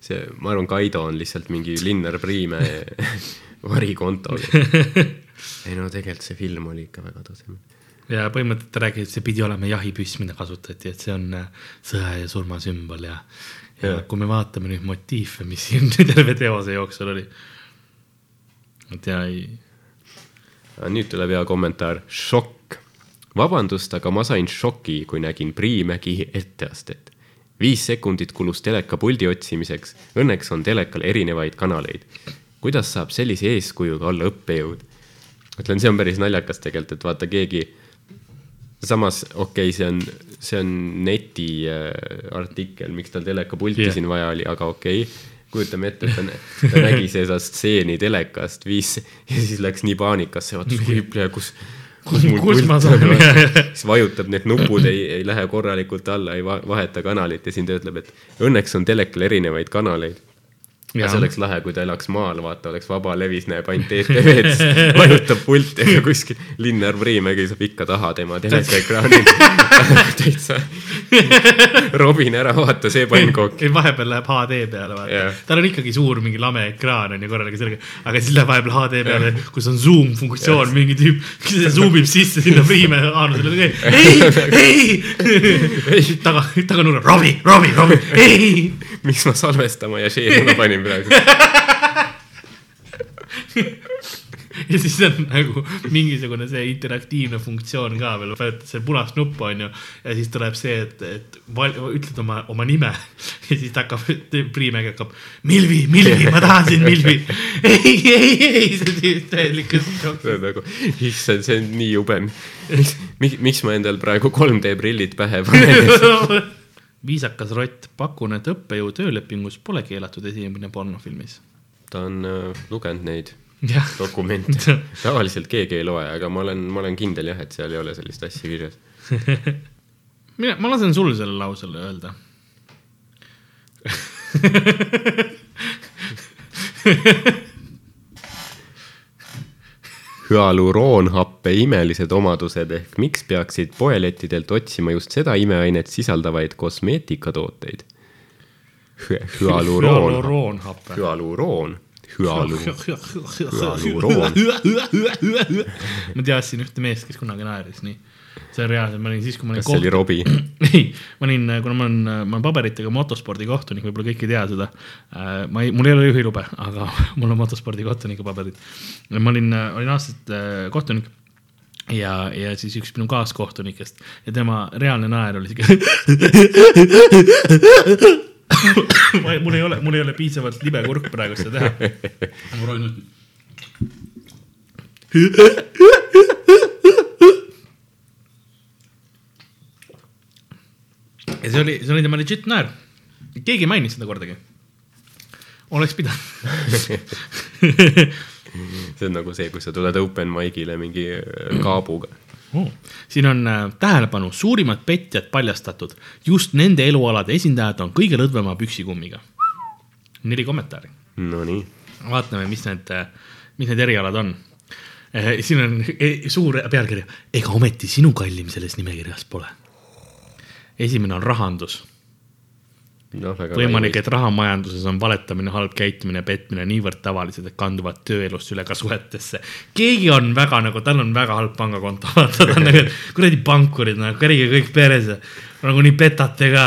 see, ma arvan, Kaido on lihtsalt mingi Linnar Priimäe [LAUGHS] varikonto. [LAUGHS] ei no tegelikult see film oli ikka väga tasemel. ja põhimõtteliselt ta rääkis, et see pidi olema jahipüss, mida kasutati, et see on äh, sõja ja surma sümbol ja, ja Jah. kui me vaatame nüüd motiife, mis siin [LAUGHS] terve teose jooksul oli. et ja ei, nüüd tuleb hea kommentaar, šokk. vabandust, aga ma sain šoki, kui nägin Priimägi etteastet. viis sekundit kulus teleka puldi otsimiseks, õnneks on telekal erinevaid kanaleid. kuidas saab sellise eeskujuga olla õppejõud? Ütlen, see on päris naljakas tegelikult, et vaata keegi, samas okei okay,, see on, see on neti äh, artikkel, miks tal telekapulti yeah. siin vaja oli, aga okei okay kujutame ette, et ta, ta nägi [LAUGHS] seda stseeni telekast, viis [LAUGHS] ja siis läks nii paanikasse, vaata oi, kus, kus mul kus ma pult on, siis vajutab need nupud, ei, ei lähe korralikult alla, ei va- vaheta kanalit ja siin ta ütleb, et õnneks on telekal erinevaid kanaleid. Ja ja see oleks lahe, kui ta elaks maal, vaata, oleks vabalevis, näeb ainult ETV-d, siis vajutab pulti, aga kuskil Linnar Priimägi saab ikka taha tema telekaekraanil. [LAUGHS] täitsa robin ära, vaata see pannkook. ei, vahepeal läheb HD peale, vaata yeah.. tal on ikkagi suur mingi lame ekraan on ju korraga sellega, aga siis läheb vahepeal HD peale, kus on zoom funktsioon, mingi tüüp, kes zoom ib sisse sinna Priime haanusele, ei, ei, [LAUGHS] taga, taganurga, Robbie, Robbie, Robbie, ei. Miks ma salvestama ja share'ima panin praegu? [LAUGHS] ja siis on nagu mingisugune see interaktiivne funktsioon ka veel, vajutad selle punast nuppu, onju. ja siis tuleb see, et, et val, ütled oma, oma nime [LAUGHS] ja siis ta hakkab, Priimägi hakkab, Milvi, Milvi, ma tahan sind, Milvi. [LAUGHS] ei, ei, ei, see tüüp täielikult. see on nagu, issand, see on nii jube. miks, miks, miks ma endal praegu 3D prillid pähe panen? Viisakas rott, pakun, et õppejõu töölepingus pole keelatud esinemine pornofilmis. ta on äh, lugenud neid jah, dokumente, [LAUGHS] tavaliselt keegi ei loe, aga ma olen, ma olen kindel jah, et seal ei ole sellist asja kirjas. [LAUGHS] mina, ma lasen sul selle lausele öelda. [LAUGHS] hüaluroonhappe imelised omadused ehk miks peaksid poelettidelt otsima just seda imeainet sisaldavaid kosmeetikatooteid? hüaluroon, hüaluroonhappe. hüaluroon, hüalu, [LAUGHS] ma teadsin ühte meest, kes kunagi naeris nii. See on reaalselt, ma olin siis, kui ma olin kas see oli Robbie? [CLEARS THROAT] ei, ma olin, kuna ma olen, ma olen paberitega motospordikohtunik, võib-olla kõik ei tea seda. ma ei, mul ei ole juhiluba, aga [LAUGHS] mul on motospordikohtuniku paberid. ma olin, olin aastaid äh, kohtunik ja, ja siis üks minu kaaskohtunikest ja tema reaalne naer oli siuke. [LAUGHS] mul ei ole, mul ei ole piisavalt libe kurk praegu seda teha. ma proovin nüüd. [LAUGHS] ja see oli, see oli tema legit naer. keegi ei maininud seda kordagi. oleks pidanud. [LAUGHS] see on nagu see, kui sa tuled open mic'ile mingi äh, kaabuga. oh.. siin on äh, tähelepanu, suurimad petjad paljastatud. just nende elualade esindajad on kõige lõdvema püksikummiga. neli kommentaari. Nonii, vaatame, mis need, mis need erialad on. siin on eh, suur pealkiri, ega ometi sinu kallim selles nimekirjas pole. Esimene on rahandus väga võimalik, et rahamajanduses on valetamine, halb käitumine, petmine niivõrd tavalised, et kanduvad tööelust üle ka suhetesse. keegi on väga nagu, tal on väga halb pangakonto, [LAUGHS] vaata ta on nagu kuradi pankurid nagu, kerige kõik peres ja nagu nii petate ka.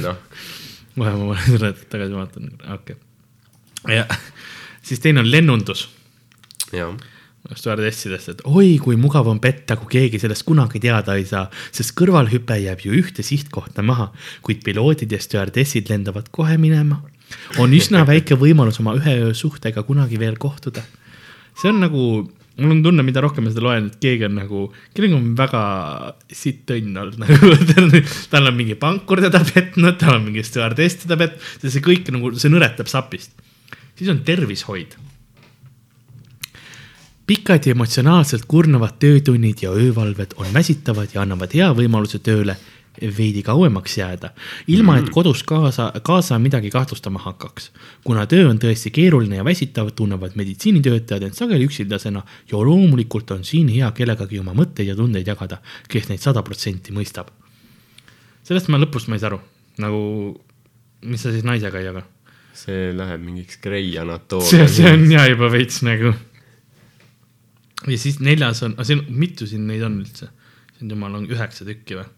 [LAUGHS] noh. [LAUGHS] kohe ma selle tagasi vaatan, okei okay.. ja siis teine on lennundus jah, stjuardessidest, et oi, kui mugav on petta, kui keegi sellest kunagi teada ei saa, sest kõrvalhüpe jääb ju ühte sihtkohta maha, kuid piloodid ja stjuardessid lendavad kohe minema. on üsna väike võimalus oma ühe öö suhtega kunagi veel kohtuda. see on nagu, mul on tunne, mida rohkem ma seda loen, et keegi on nagu, kellelgi on väga sitt õnn olnud [LAUGHS] nagu, tal on mingi pankur teda petnud, tal on mingi stjuardess teda petnud, see kõik nagu, see nõretab sapist. siis on tervishoid pikad ja emotsionaalselt kurnavad töötunnid ja öövalved on väsitavad ja annavad hea võimaluse tööle veidi kauemaks jääda, ilma et kodus kaasa, kaasa midagi kahtlustama hakkaks. kuna töö on tõesti keeruline ja väsitav, tunnevad meditsiinitöötajad end sageli üksildasena ja loomulikult on siin hea kellegagi oma mõtteid ja tundeid jagada, kes neid sada protsenti mõistab. sellest ma lõpust ma ei saa aru, nagu, mis sa siis naisega ei jaga? see läheb mingiks Grey see, anatoomiaks. see on ja juba veits nagu. Ja siis neljas on, siin, mitu siin neid on üldse? siin jumal on üheksa tükki või?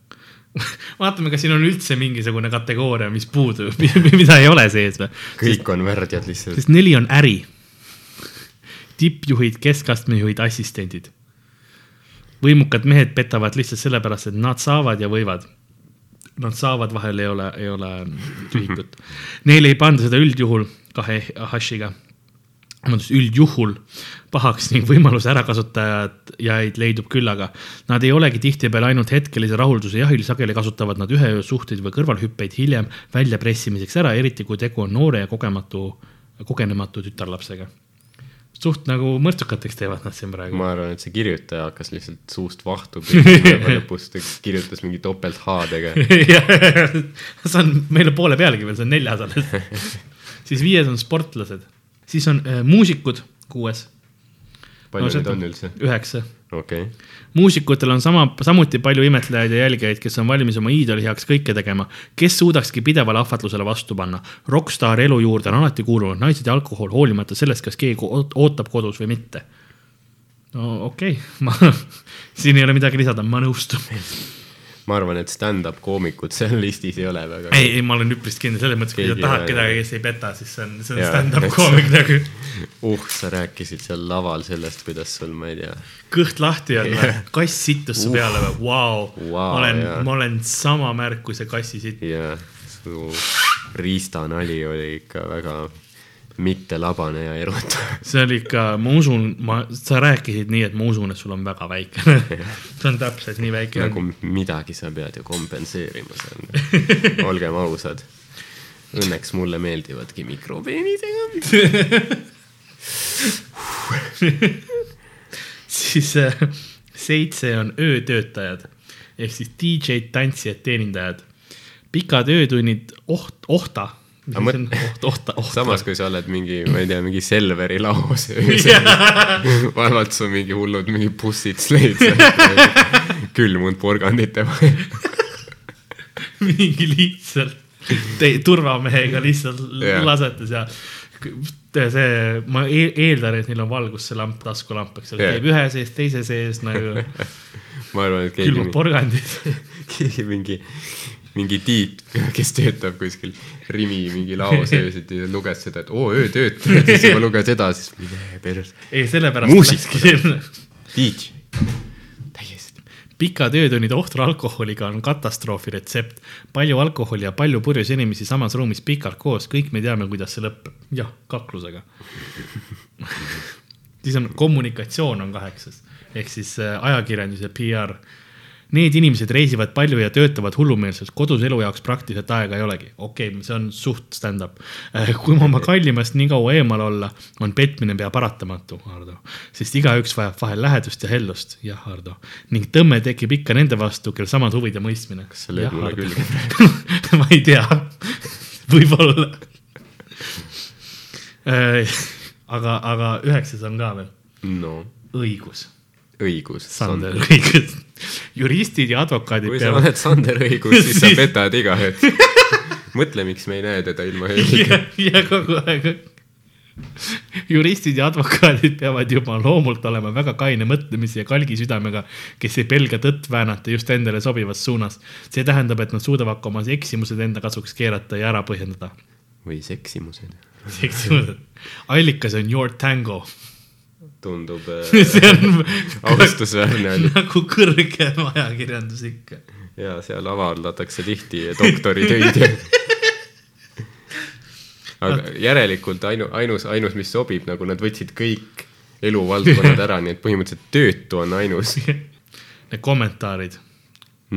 [LAUGHS] vaatame, kas siin on üldse mingisugune kategooria, mis puudub, [LAUGHS] mida ei ole sees või? kõik on värdjad lihtsalt. sest neli on äri. tippjuhid, keskastme juhid, assistendid. võimukad mehed petavad lihtsalt sellepärast, et nad saavad ja võivad. nad saavad, vahel ei ole, ei ole tühikut. [LAUGHS] Neile ei panda seda üldjuhul kahe hashiga, vabandust, üldjuhul pahaks ning võimaluse ärakasutajaid leidub küllaga. Nad ei olegi tihtipeale ainult hetkelise rahulduse jahil, sageli kasutavad nad ühe öö suhteid või kõrvalhüppeid hiljem väljapressimiseks ära, eriti kui tegu on noore ja kogematu, kogenematu tütarlapsega. suht nagu mõrtsukateks teevad nad siin praegu. ma arvan, et see kirjutaja hakkas lihtsalt suust vahtu lõpus ta kirjutas mingi topelt H-dega. [LAUGHS] see on meile poole pealegi veel, see on neljas alles. [LAUGHS] siis viies on sportlased, siis on äh, muusikud, kuues, palju No neid on üldse? üheksa. okei, muusikutel on sama, samuti palju imetlejaid ja jälgijaid, kes on valmis oma iidoli heaks kõike tegema. kes suudakski pidevale ahvatlusele vastu panna? rokkstaari elu juurde on alati kuulunud naised ja alkohol, hoolimata sellest, kas keegi oot- ootab kodus või mitte. no okei okay., ma, [LAUGHS] siin ei ole midagi lisada, ma nõustun. [LAUGHS] ma arvan, et stand-up koomikud seal listis ei ole väga. ei, ei, ma olen üpris kindel selles mõttes, kui sa tahad kedagi, kes ei peta, siis see on, see on stand-up koomik nagu. uh, sa rääkisid seal laval sellest, kuidas sul, ma ei tea, kõht lahti on või, kass sittus su peale või, vau. Vau, ma olen jaa., ma olen sama märk kui see kassi sitt. ja su riistanali oli ikka väga mittelabane ja erutav. [LAUGHS] see oli ikka, ma usun, ma, sa rääkisid nii, et ma usun, et sul on väga väike. [LAUGHS] see on täpselt nii väike nagu midagi sa pead ju kompenseerima seal, [LAUGHS] olgem ausad. Õnneks mulle meeldivadki mikropeenisega. siis äh, seitse on öötöötajad ehk siis DJ-d, tantsijad, teenindajad. pikad öötunnid, oht, ohta. Mõt- oht, ohta, ohta. samas, kui sa oled mingi, ma ei tea, mingi Selveri laos öösel, vaevalt sul mingi hullud mingi bussid sleid külmunud porgandite vahel. [LAUGHS] mingi lihtsalt te, turvamehega lihtsalt yeah. lasete seal. see, ma e- eeldan, et neil on valguslamp, taskulamp, eks ole yeah., käib ühe sees, teise sees nagu [LAUGHS] ma arvan, et keegi külmab, porgandid. [LAUGHS] keegi mingi, mingi Tiit, kes töötab kuskil Rimi mingi laos öösiti ja luges seda, et oo öötöötajad ja siis juba luges edasi, siis mine perse. ei, sellepärast sinna. DJ, täiesti. pikad öötunnid ohtra alkoholiga on katastroofi retsept. palju alkoholi ja palju purjus inimesi samas ruumis pikalt koos, kõik me teame, kuidas see lõpeb. jah, kaklusega. [LAUGHS] siis on kommunikatsioon on kaheksas ehk siis äh, ajakirjandus ja PR. Need inimesed reisivad palju ja töötavad hullumeelselt, kodus elu jaoks praktiliselt aega ei olegi. okei okay,, see on suht stand-up. [LAUGHS] kui oma kallimast nii kaua eemal olla, on petmine pea paratamatu, Hardo. sest igaüks vajab vahel lähedust ja hellust, jah, Hardo. ning tõmme tekib ikka nende vastu, kel samad huvid ja mõistmine. kas sa lööd mulle külge? ma ei tea, [LAUGHS] võib-olla. aga, aga üheksas on ka veel no õigus, õigus, Sander õigus. juristid ja advokaadid kui sa peavad, oled Sander õigus, siis sa [LAUGHS] petad iga hetk. [LAUGHS] mõtle, miks me ei näe teda ilma heldiga. ja, kogu aeg. juristid ja advokaadid peavad juba loomult olema väga kaine mõtlemise ja kalgi südamega, kes ei pelga tõtt väänata just endale sobivas suunas. see tähendab, et nad suudavad ka oma eksimused enda kasuks keerata ja ära põhjendada. või seksimused. eksimused, allikas on Your Tango, tundub [LAUGHS] äh, see on austusväärne oli. nagu kõrgem ajakirjandus ikka. ja seal avaldatakse tihti doktoritöid [LAUGHS] aga järelikult ainu-, ainus, ainus, mis sobib, nagu nad võtsid kõik eluvaldkonnad ära, nii et põhimõtteliselt töötu on ainus. [LAUGHS] Need kommentaarid,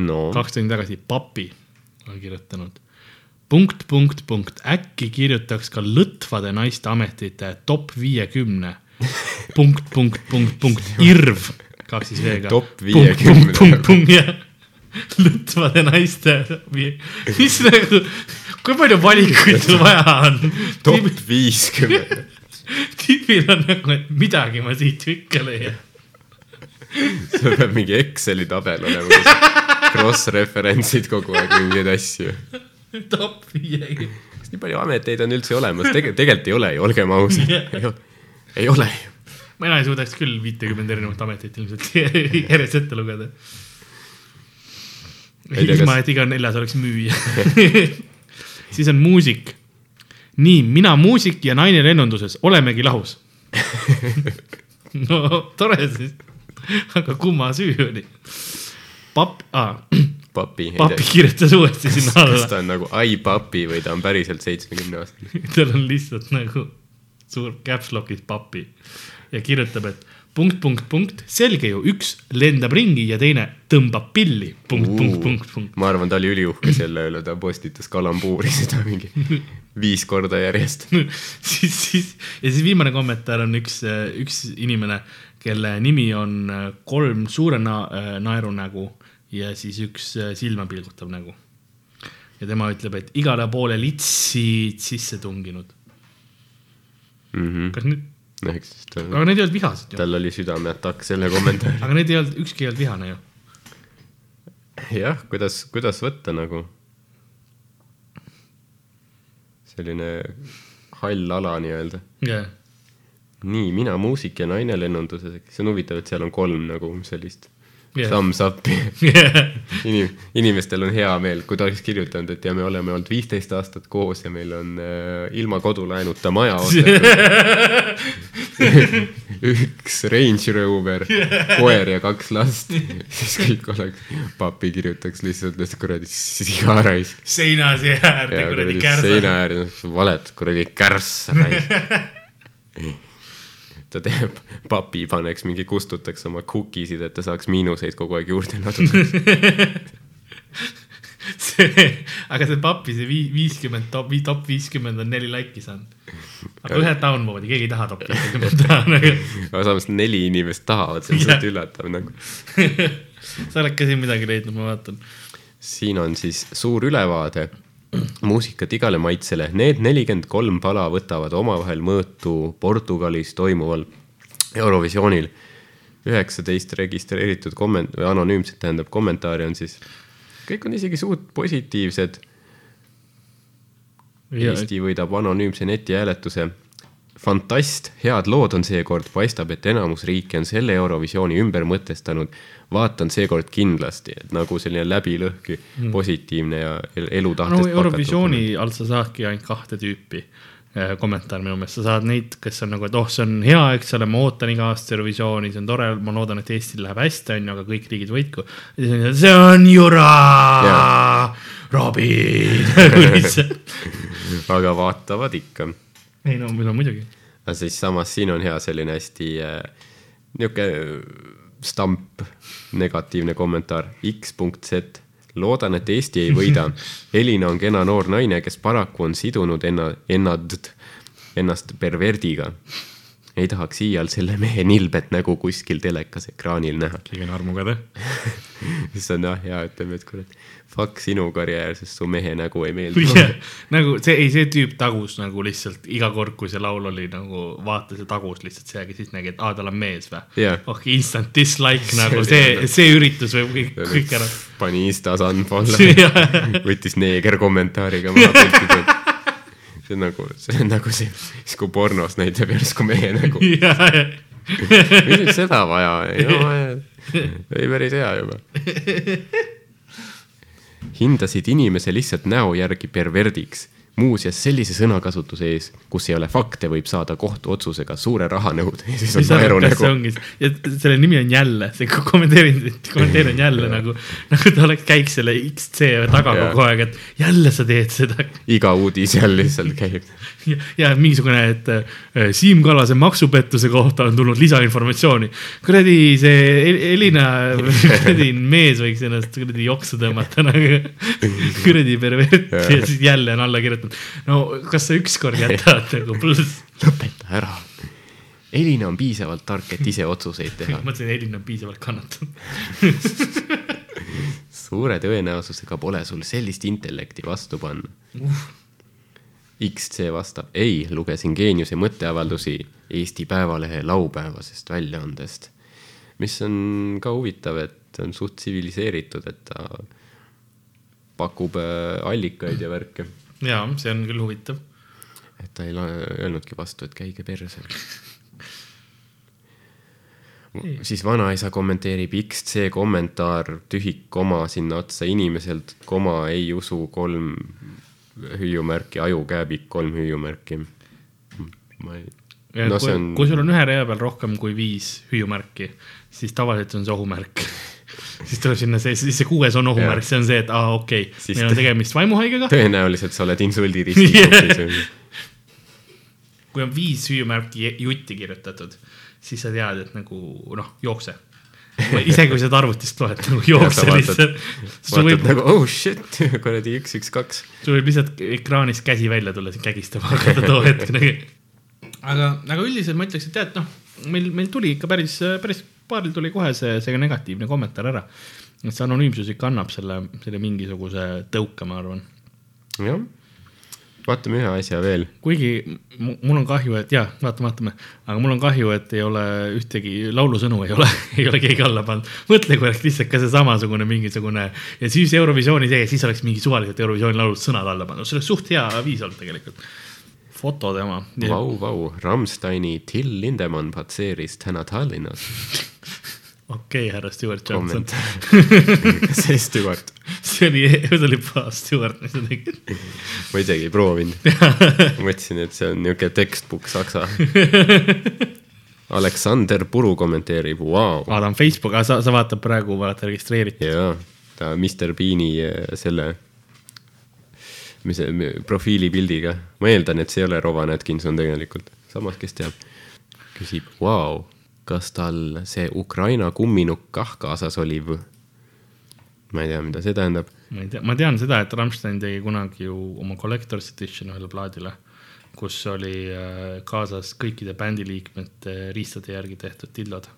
no kaks tundi tagasi, papi on kirjutanud. punkt, punkt, punkt, äkki kirjutaks ka lõtvade naiste ametite top viiekümne. [LAUGHS] punkt, punkt, punkt, punkt, irv, kaks siis V-ga. Top 50. punkt, punkt, jah. lõtvade naiste, mis nagu, kui palju valikuid sul vaja on? top viiskümmend. tüübil on nagu, et midagi ma siit ikka leian. sul peab mingi Exceli tabel olema, kus cross-reference'id kogu aeg mingeid asju. top viiekümne. kas nii palju ameteid on üldse olemas? Tege-, tegelikult ei ole ju, olgem ausad Jah.. Ei ole ju. mina ei suudaks küll viitekümmet erinevat ametit ilmselt [LAUGHS] järjest ette lugeda. Ilma, kas- et iga neljas oleks müüja. [LAUGHS] siis on muusik. nii, mina muusik ja naine lennunduses, olemegi lahus. [LAUGHS] no tore siis, aga kumma süü oli? papp ah,, papi. papi kirjutas uuesti sinna kas alla, ta on nagu ai papi või ta on päriselt seitsmekümne aastane? tal on lihtsalt nagu suur caps lock'is papi ja kirjutab, et punkt, punkt, punkt, selge ju, üks lendab ringi ja teine tõmbab pilli, punkt, punkt, punkt, punkt. ma arvan, ta oli üliuhke selle üle, ta postitas kalambuuri [LAUGHS] seda mingi viis korda järjest. [LAUGHS] siis, siis ja siis viimane kommentaar on üks, üks inimene, kelle nimi on äh, kolm suure na äh, naerunägu ja siis üks äh, silma pilgutav nägu. ja tema ütleb, et igale poole litsid sisse tunginud. Kas nüüd, eks siis ta, aga need ei olnud vihased ju, tal oli südameatakk selle kommentaari. aga need ei olnud, ükski ei olnud vihane ju. jah, kuidas, kuidas võtta nagu selline hall ala nii-öelda. jah, nii, mina muusik ja naine lennunduses, see on huvitav, et seal on kolm nagu sellist Jah. thumbs up'i [LAUGHS] Inim-, inimestel on hea meel, kui ta oleks kirjutanud, et ja me oleme olnud viisteist aastat koos ja meil on äh, ilma kodulaenuta maja ostetud. [LAUGHS] üks Range Rover, koer ja kaks last, siis kõik oleks, papi kirjutaks lihtsalt, et kuradi sigaraisk. seina äärde ja kuradi kuradi kärsa. seina ääres valet kuradi kärssa raisk. [LAUGHS] ta teeb, papi paneks mingi, kustutaks oma cookie'sid, et ta saaks miinuseid kogu aeg juurde laduda. [LAUGHS] see, aga see papi, see vii- viiskümmend top, top viiskümmend on neli laiki saanud. aga ühe downvote'i, keegi ei taha top viiskümmend taha nagu. aga samas neli inimest tahavad, see on suht üllatav nagu. [LAUGHS] sa oled ka siin midagi leidnud, ma vaatan. siin on siis suur ülevaade muusikat igale maitsele. Need nelikümmend kolm pala võtavad omavahel mõõtu Portugalis toimuval Eurovisioonil. üheksateist registreeritud komment- või anonüümset tähendab kommentaari on siis, kõik on isegi suht positiivsed. Eesti võidab anonüümse netihääletuse. fantast, head lood on seekord, paistab, et enamus riike on selle Eurovisiooni ümber mõtestanud. vaatan seekord kindlasti, et nagu selline läbilõhki mm. positiivne ja el- elutahtest no Eurovisiooni alt sa saadki ainult kahte tüüpi eh, kommentaare minu meelest, sa saad neid, kes on nagu, et oh, see on hea, eks ole, ma ootan iga aasta Eurovisiooni, see on tore, ma loodan, et Eestil läheb hästi, on ju, aga kõik riigid võitku. see on jura Robin, [LAUGHS] [LAUGHS] aga vaatavad ikka. Ei no, no muidugi. aga siis samas siin on hea selline hästi äh, niisugune stamp, negatiivne kommentaar, X.Z. loodan, et Eesti ei võida. [LAUGHS] Elina on kena noor naine, kes paraku on sidunud enna, ennad, ennast perverdiga. ei tahaks iial selle mehe nilbet nägu kuskil telekas ekraanil näha. keegi on armukade. [LAUGHS] siis on jah hea, ütleme, et kurat, fuck sinu karjäär, sest su mehe nägu ei meeldi. nagu see, ei see tüüp tagus nagu lihtsalt iga kord, kui see laul oli nagu vaatas ja tagus lihtsalt see, siis nägi, et aa, tal on mees või Jah. oh, instant dislike See nagu see jälle-, see üritus võib kõik, kõik ära. pani Instas unfollow, [LAUGHS] võttis neeger kommentaariga maha piltidelt. [LAUGHS] see on nagu, see on nagu see, siis kui pornos näitab järsku mehe nägu. [LAUGHS] mis nüüd seda vaja on, no ei päris hea juba. Hindasid inimese lihtsalt näo järgi perverdiks. muuseas, sellise sõnakasutuse ees, kus ei ole fakte, võib saada kohtuotsusega suure rahanõude. ja siis on see naerunägu. ongi, ja selle nimi on jälle, see kommenteerin, kommenteerin jälle nagu, nagu ta oleks, käiks selle XC taga Jaa. kogu aeg, et jälle sa teed seda. iga uudis seal lihtsalt käib. ja, ja mingisugune, et äh, Siim Kallase maksupettuse kohta on tulnud lisainformatsiooni. kuradi see El- Elina, kuradi mees võiks ennast kuradi joksu tõmmata nagu [LAUGHS] kuradi pervert ja siis jälle on alla kirjutanud. No kas sa ükskord jätad [LAUGHS] nagu pluss, lõpeta ära. Elina on piisavalt tark, et ise otsuseid teha. [LAUGHS] mõtlesin, et Elina on piisavalt kannatanud. [LAUGHS] suure tõenäosusega pole sul sellist intellekti vastu panna. XC vastab, ei, lugesin geeniuse mõtteavaldusi Eesti Päevalehe laupäevasest väljaandest. mis on ka huvitav, et on suht tsiviliseeritud, et ta pakub äh, allikaid ja värke. Ja see on küll huvitav. et ta ei öelnudki vastu, et käige perse. siis vanaisa kommenteerib XC kommentaar, tühik koma sinna otsa inimeselt, koma ei usu kolm hüüumärki, ajukääbik kolm hüüumärki. ma ei, no kui, on, kui sul on ühe rea peal rohkem kui viis hüüumärki, siis tavaliselt on see ohumärk. Siis tuleb sinna see, siis see kuues on ohumärk, see on see, et aa ah, okei okay. Meil on tegemist vaimuhaigega. tõenäoliselt sa oled insuldiriskis [LAUGHS] kui on viis hüüumärki jutti kirjutatud, siis sa tead, et nagu noh, jookse. isegi kui sa seda arvutist loed, nagu jookse lihtsalt. vaatad võib, nagu oh shit, kuradi üks, üks, kaks. sul võib lihtsalt ekraanist käsi välja tulla, siis kägistama hakata too hetk nagu. aga, aga üldiselt ma ütleks, et tead, noh, meil, meil tuli ikka päris, päris paaril tuli kohe see, see negatiivne kommentaar ära. et see anonüümsus ikka annab selle, selle mingisuguse tõuke, ma arvan jah, vaatame ühe asja veel. kuigi mu- mul on kahju, et jaa, vaatame, vaatame, aga mul on kahju, et ei ole ühtegi laulusõnu ei ole, [LAUGHS] ei ole keegi alla pannud. mõtle, kui oleks lihtsalt ka see samasugune mingisugune ja siis Eurovisiooni sees, siis oleks mingi suvaliselt Eurovisiooni laulud sõnad alla pannud, see oleks suht hea viis olnud tegelikult. foto tema. Vau, vau, Rammsteini Till Lindemann patseeris täna Tallinnas. [LAUGHS] okei, härra Stewart Johnson. see Stewart, see oli, see oli puhas Stewart, mis ta tegi. ma isegi ei proovinud. [LAUGHS] mõtlesin, et see on niuke textbook saksa. Aleksander Puru kommenteerib, vau. aa, ta on Facebook, sa, sa vaatad praegu, vaata registreeritud. jaa, ta Mr Beani äh, selle, mis see profiilipildiga, ma eeldan, et see ei ole Rowan Atkinson tegelikult, samas, kes teab. küsib, vau, kas tal see Ukraina kumminukk kah kaasas oli või? ma ei tea, mida see tähendab. ma ei tea, ma tean seda, et Rammstein tegi kunagi ju oma collector's edition ühele plaadile, kus oli äh, kaasas kõikide bändiliikmete riistade järgi tehtud dillod.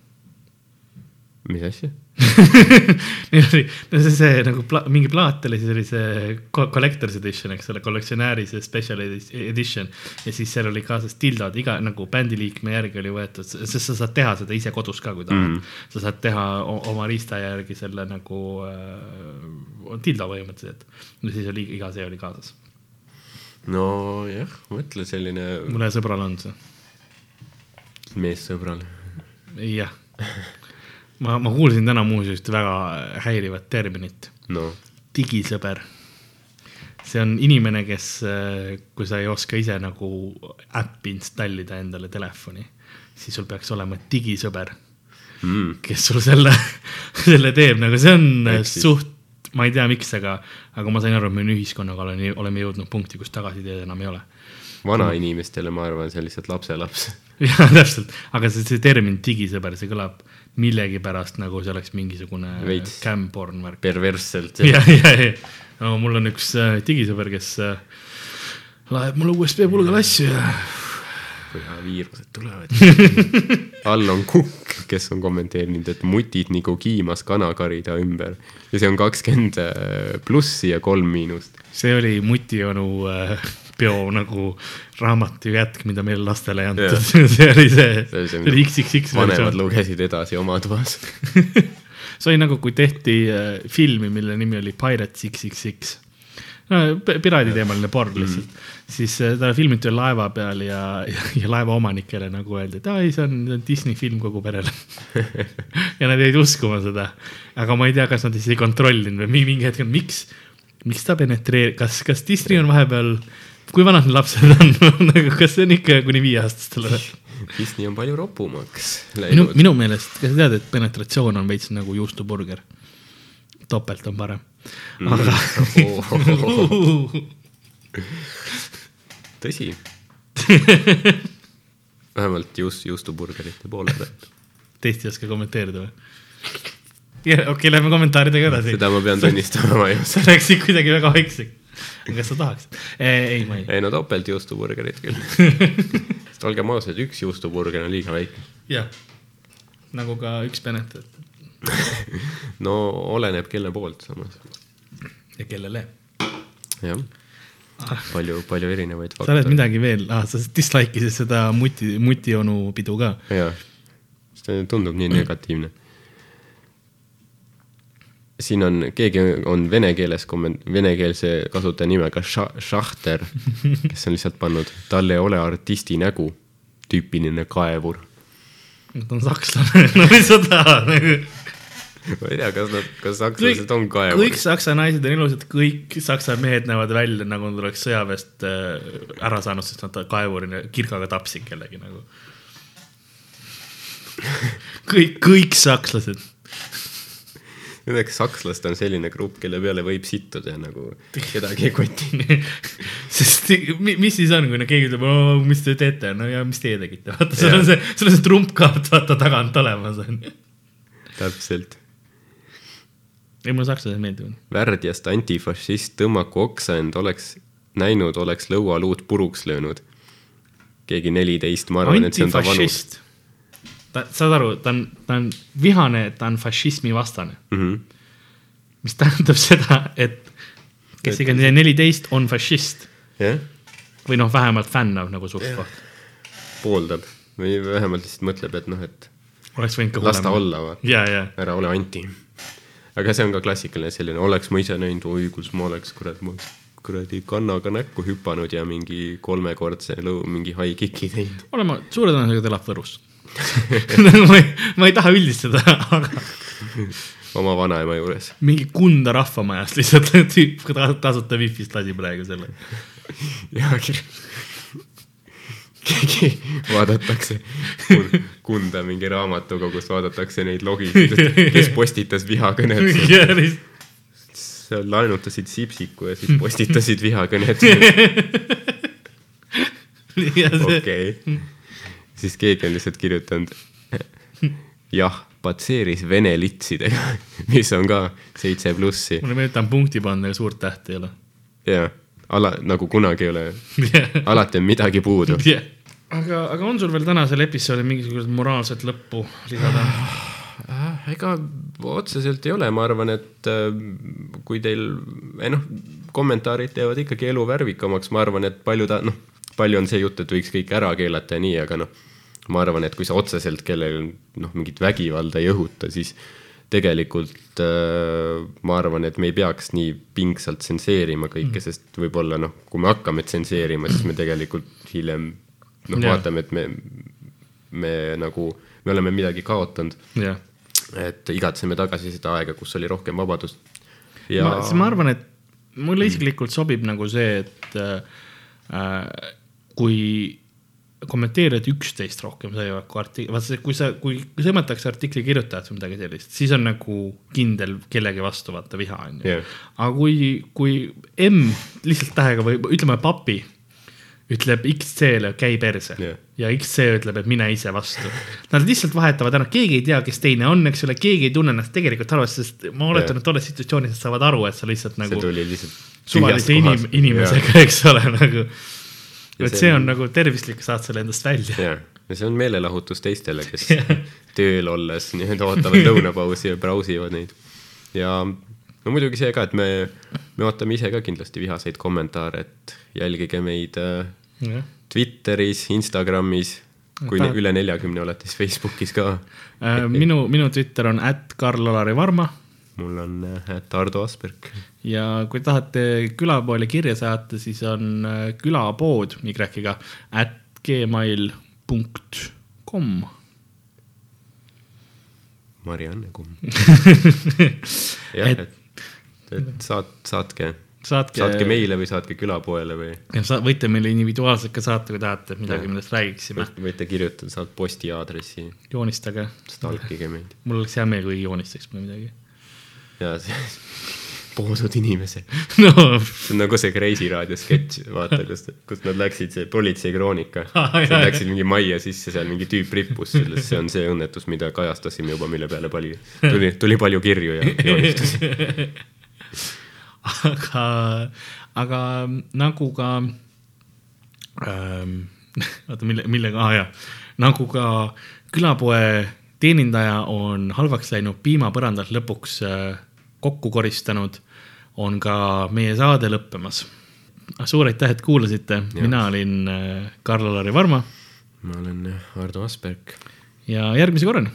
Mis asja? [LAUGHS] Neil oli, no see, see nagu pla, mingi plaat oli, siis oli see co- collector's edition, eks ole, kollektsionääri see special edi- edition ja siis seal oli kaasas dildod, iga nagu bändiliikme järgi oli võetud, sest sa saad teha seda ise kodus ka, kui tahad mm.. sa saad teha oma riista järgi selle nagu äh, dildo põhimõtteliselt. ja siis oli iga see oli kaasas. nojah, mõtle selline mul ühel sõbral on see, meessõbral. jah. [LAUGHS] ma, ma kuulsin täna muuseas ühte väga häirivat terminit no digisõber. see on inimene, kes, kui sa ei oska ise nagu äppi installida endale telefoni, siis sul peaks olema digisõber, mm., kes sul selle, [LAUGHS] selle teeb, nagu see on Ehk siis- suht, ma ei tea, miks, aga, aga ma sain aru, et me ühiskonnaga oleme, oleme jõudnud punkti, kus tagasiteed enam ei ole. vanainimestele ma arvan, see on lihtsalt lapselaps. [LAUGHS] jah, täpselt, aga see, see termin digisõber, see kõlab millegipärast nagu see oleks mingisugune cam-porn värk. perversselt. [LAUGHS] ja, ja, ja no, mul on üks äh, digisõber, kes äh, laeb mulle USB pulgal asju ja ja viirused tulevad. [LAUGHS] all on Kukk, kes on kommenteerinud, et mutid nagu kiimas kanakari ta ümber ja see on kakskümmend plussi ja kolm miinust. see oli Mutionu äh, peo nagu raamatu jätk, mida meile lastele ei antud [LAUGHS] see oli see, See oli XXX vanemad lugesid edasi oma toas. [LAUGHS] see oli nagu, kui tehti äh, filmi, mille nimi oli Pirates XXX. no p- piraaditeemaline porn lihtsalt mm., siis äh, ta filmiti laeva peal ja, ja, ja laeva omanikele nagu öeldi, et aa ei, see on Disney film kogu perele. [LAUGHS] ja nad jäid uskuma seda, aga ma ei tea, kas nad siis ei kontrollinud või mi- mingi hetk, miks, miks ta penetreerib, kas, kas Disney on vahepeal, kui vanad need lapsed on [LAUGHS] nagu, kas see on ikka kuni viieaastastele või? Disney on palju ropumaks läinud. minu meelest, kas sa tead, et penetratsioon on veits nagu juustuburger? topelt on parem. aga [LAUGHS] tõsi. [LAUGHS] vähemalt juust, juustuburgerite poole pealt. teist ei oska kommenteerida või? jah, okei okay,, lähme kommentaaridega edasi. seda ma pean tunnistama, ma ei oska. sa läksid kuidagi väga vaikseks. Kas sa tahaks? ei, ma ei. ei no topelt juustuburgerit küll. [LAUGHS] sest olgem ausad, üks juustuburger on liiga väike. jah, nagu ka üks penetrat [LAUGHS] no oleneb kelle poolt samas. ja kellele. jah, palju, palju erinevaid sa oled. midagi veel ah,, sa dislike isid seda muti, mutionu pidu ka. jaa, see tundub nii negatiivne. Siin on, keegi on vene keeles komment-, venekeelse kasutaja nimega Ša- Šahter, kes on lihtsalt pannud, tal ei ole artisti nägu, tüüpiline kaevur. ta on sakslane, [LAUGHS] no mis sa tahad nagu ma ei tea, kas nad, kas sakslased on kõik kaevurid. saksa naised on ilusad, kõik saksa mehed näevad välja nagu nad oleks sõjaväest äh, ära saanud, sest nad kaevurina kirgaga tapsid kellegi nagu. [LAUGHS] kõik, kõik sakslased. Õnneks sakslased on selline grupp, kelle peale võib sittuda ja nagu [LAUGHS] kedagi ei koti. [LAUGHS] sest mi- mis siis on, kui no keegi ütleb, mis te teete, no ja mis teie tegite, vaata, sul on see, sul on see trumpkaart vaata tagant olemas on ju. täpselt. ei, mulle sakslased meeldivad. värdjast antifašist Tõmmaku Oksend oleks näinud, oleks lõualuud puruks löönud. keegi neliteist, ma arvan, et see on ta vanus. ta, saad aru, ta on, ta on vihane, ta on fašismi vastane, Mhm. mis tähendab seda, et kes iganes neliteist on fašist jah, või noh, vähemalt fännav nagu suht koht. pooldab või vähemalt lihtsalt mõtleb, et noh, et oleks võinud ka las ta. olla, vaata, ja, ja, ära ole anti. aga see on ka klassikaline selline, oleks ma ise näinud, oi kus ma oleks, kurat, ma oleks kuradi kannaga näkku hüpanud ja mingi kolmekordse lõu, mingi high kick'i teinud. olema, suure tõenäosusega ta elab Võrus [LAUGHS] ma ei, ma ei taha üldistada, aga oma vanaema juures. mingi Kunda rahvamajast lihtsalt tüüp ta- tasuta wifi'st lasi praegu selle. ja keegi vaadatakse Kunda mingi raamatukogus vaadatakse neid logisid, kes postitas vihakõnet. seal laenutasid Sipsiku ja siis postitasid vihakõnet. [LAUGHS] okei, siis keegi on lihtsalt kirjutanud jah, patseeris vene litsidega, [LAUGHS] mis on ka seitse plussi mulle meeldib, ta on punkti pannud, aga suurt tähti ei ole. ja ala, nagu kunagi ei ole, alati on midagi puudu. aga, aga on sul veel tänasel episoodil mingisugust moraalset lõppu lisada? Äh, ega otseselt ei ole, ma arvan, et äh, kui teil, ei noh, kommentaarid teevad ikkagi elu värvikamaks, ma arvan, et palju ta, noh, palju on see jutt, et võiks kõik ära keelata ja nii, aga noh, ma arvan, et kui sa otseselt kellelgi noh, mingit vägivalda ei õhuta, siis tegelikult äh, ma arvan, et me ei peaks nii pingsalt tsenseerima kõike, sest võib-olla noh, kui me hakkame tsenseerima, siis me tegelikult hiljem noh, Jah. vaatame, et me, me nagu, me oleme midagi kaotanud jah, et igatseme tagasi seda aega, kus oli rohkem vabadust. ja ma, arvan, et mulle isiklikult sobib nagu see, et äh, kui kommenteerijad üksteist rohkem sõivad kui artik-, vaata see, kui sa, kui sõimatakse artikli kirjutajat või midagi sellist, siis on nagu kindel kellegi vastu vaata viha on ju Jah. aga kui, kui M lihtsalt tähega või ütleme papi ütleb XC-le käi perse Jah. ja XC ütleb, et mine ise vastu. Nad lihtsalt vahetavad ära, keegi ei tea, kes teine on, eks ole, keegi ei tunne ennast tegelikult halvasti, sest ma oletan, Jah. et tolles situatsioonis nad saavad aru, et sa lihtsalt see nagu tuli lihtsalt suvalise inim-, inimesega, eks ole, nagu. Ja et see on- on nagu tervislik, saad selle endast välja. jah, ja see on meelelahutus teistele, kes [LAUGHS] tööl olles nii-öelda ootavad [LAUGHS] lõunapausi ja brausivad neid. ja no muidugi see ka, et me, me ootame ise ka kindlasti vihaseid kommentaare, et jälgige meid äh, Twitteris, Instagramis, kui ne, üle neljakümne olete, siis Facebookis ka. Äh, minu, minu Twitter on at Karl-Alari Varma mul on äh, Tardo Asperg. ja kui tahate külapoole kirja saata, siis on äh, külapood Y-ga at gmail punkt kom. Marianne Kumm. [LAUGHS] jah, Et- et, et saat-, saatke, saatke, saatke meile või saatke külapoele või sa võite meile individuaalselt ka saata, kui tahate midagi, millest räägiksime. võite kirjutada, saad posti aadressi, joonistage, stalkige meid mul oleks hea meel, kui joonistaks mulle midagi. Ja siis poodud inimesed. [LAUGHS] no see on nagu see Kreisi raadio sketš, vaata, kus, kus nad läksid, see politseikroonika. [LAUGHS] Jaa, läksid mingi majja sisse, seal mingi tüüp rippus sellest, see on see õnnetus, mida kajastasime juba, mille peale palju, [LAUGHS] tuli, tuli palju kirju ja joonistusi. aga, aga nagu ka ähm,, oota, mille, millega ah,, jah, nagu ka külapoe teenindaja on halvaks läinud piimapõrandalt lõpuks äh, kokku koristanud, on ka meie saade lõppemas. suur aitäh, et kuulasite, mina olin äh, Karl-Alari Varma ma olen Ardo Asperg, ja järgmise korrani.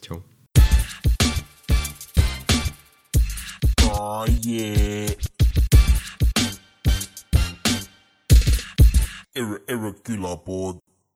tšau. Oh yeah. Erre külapood.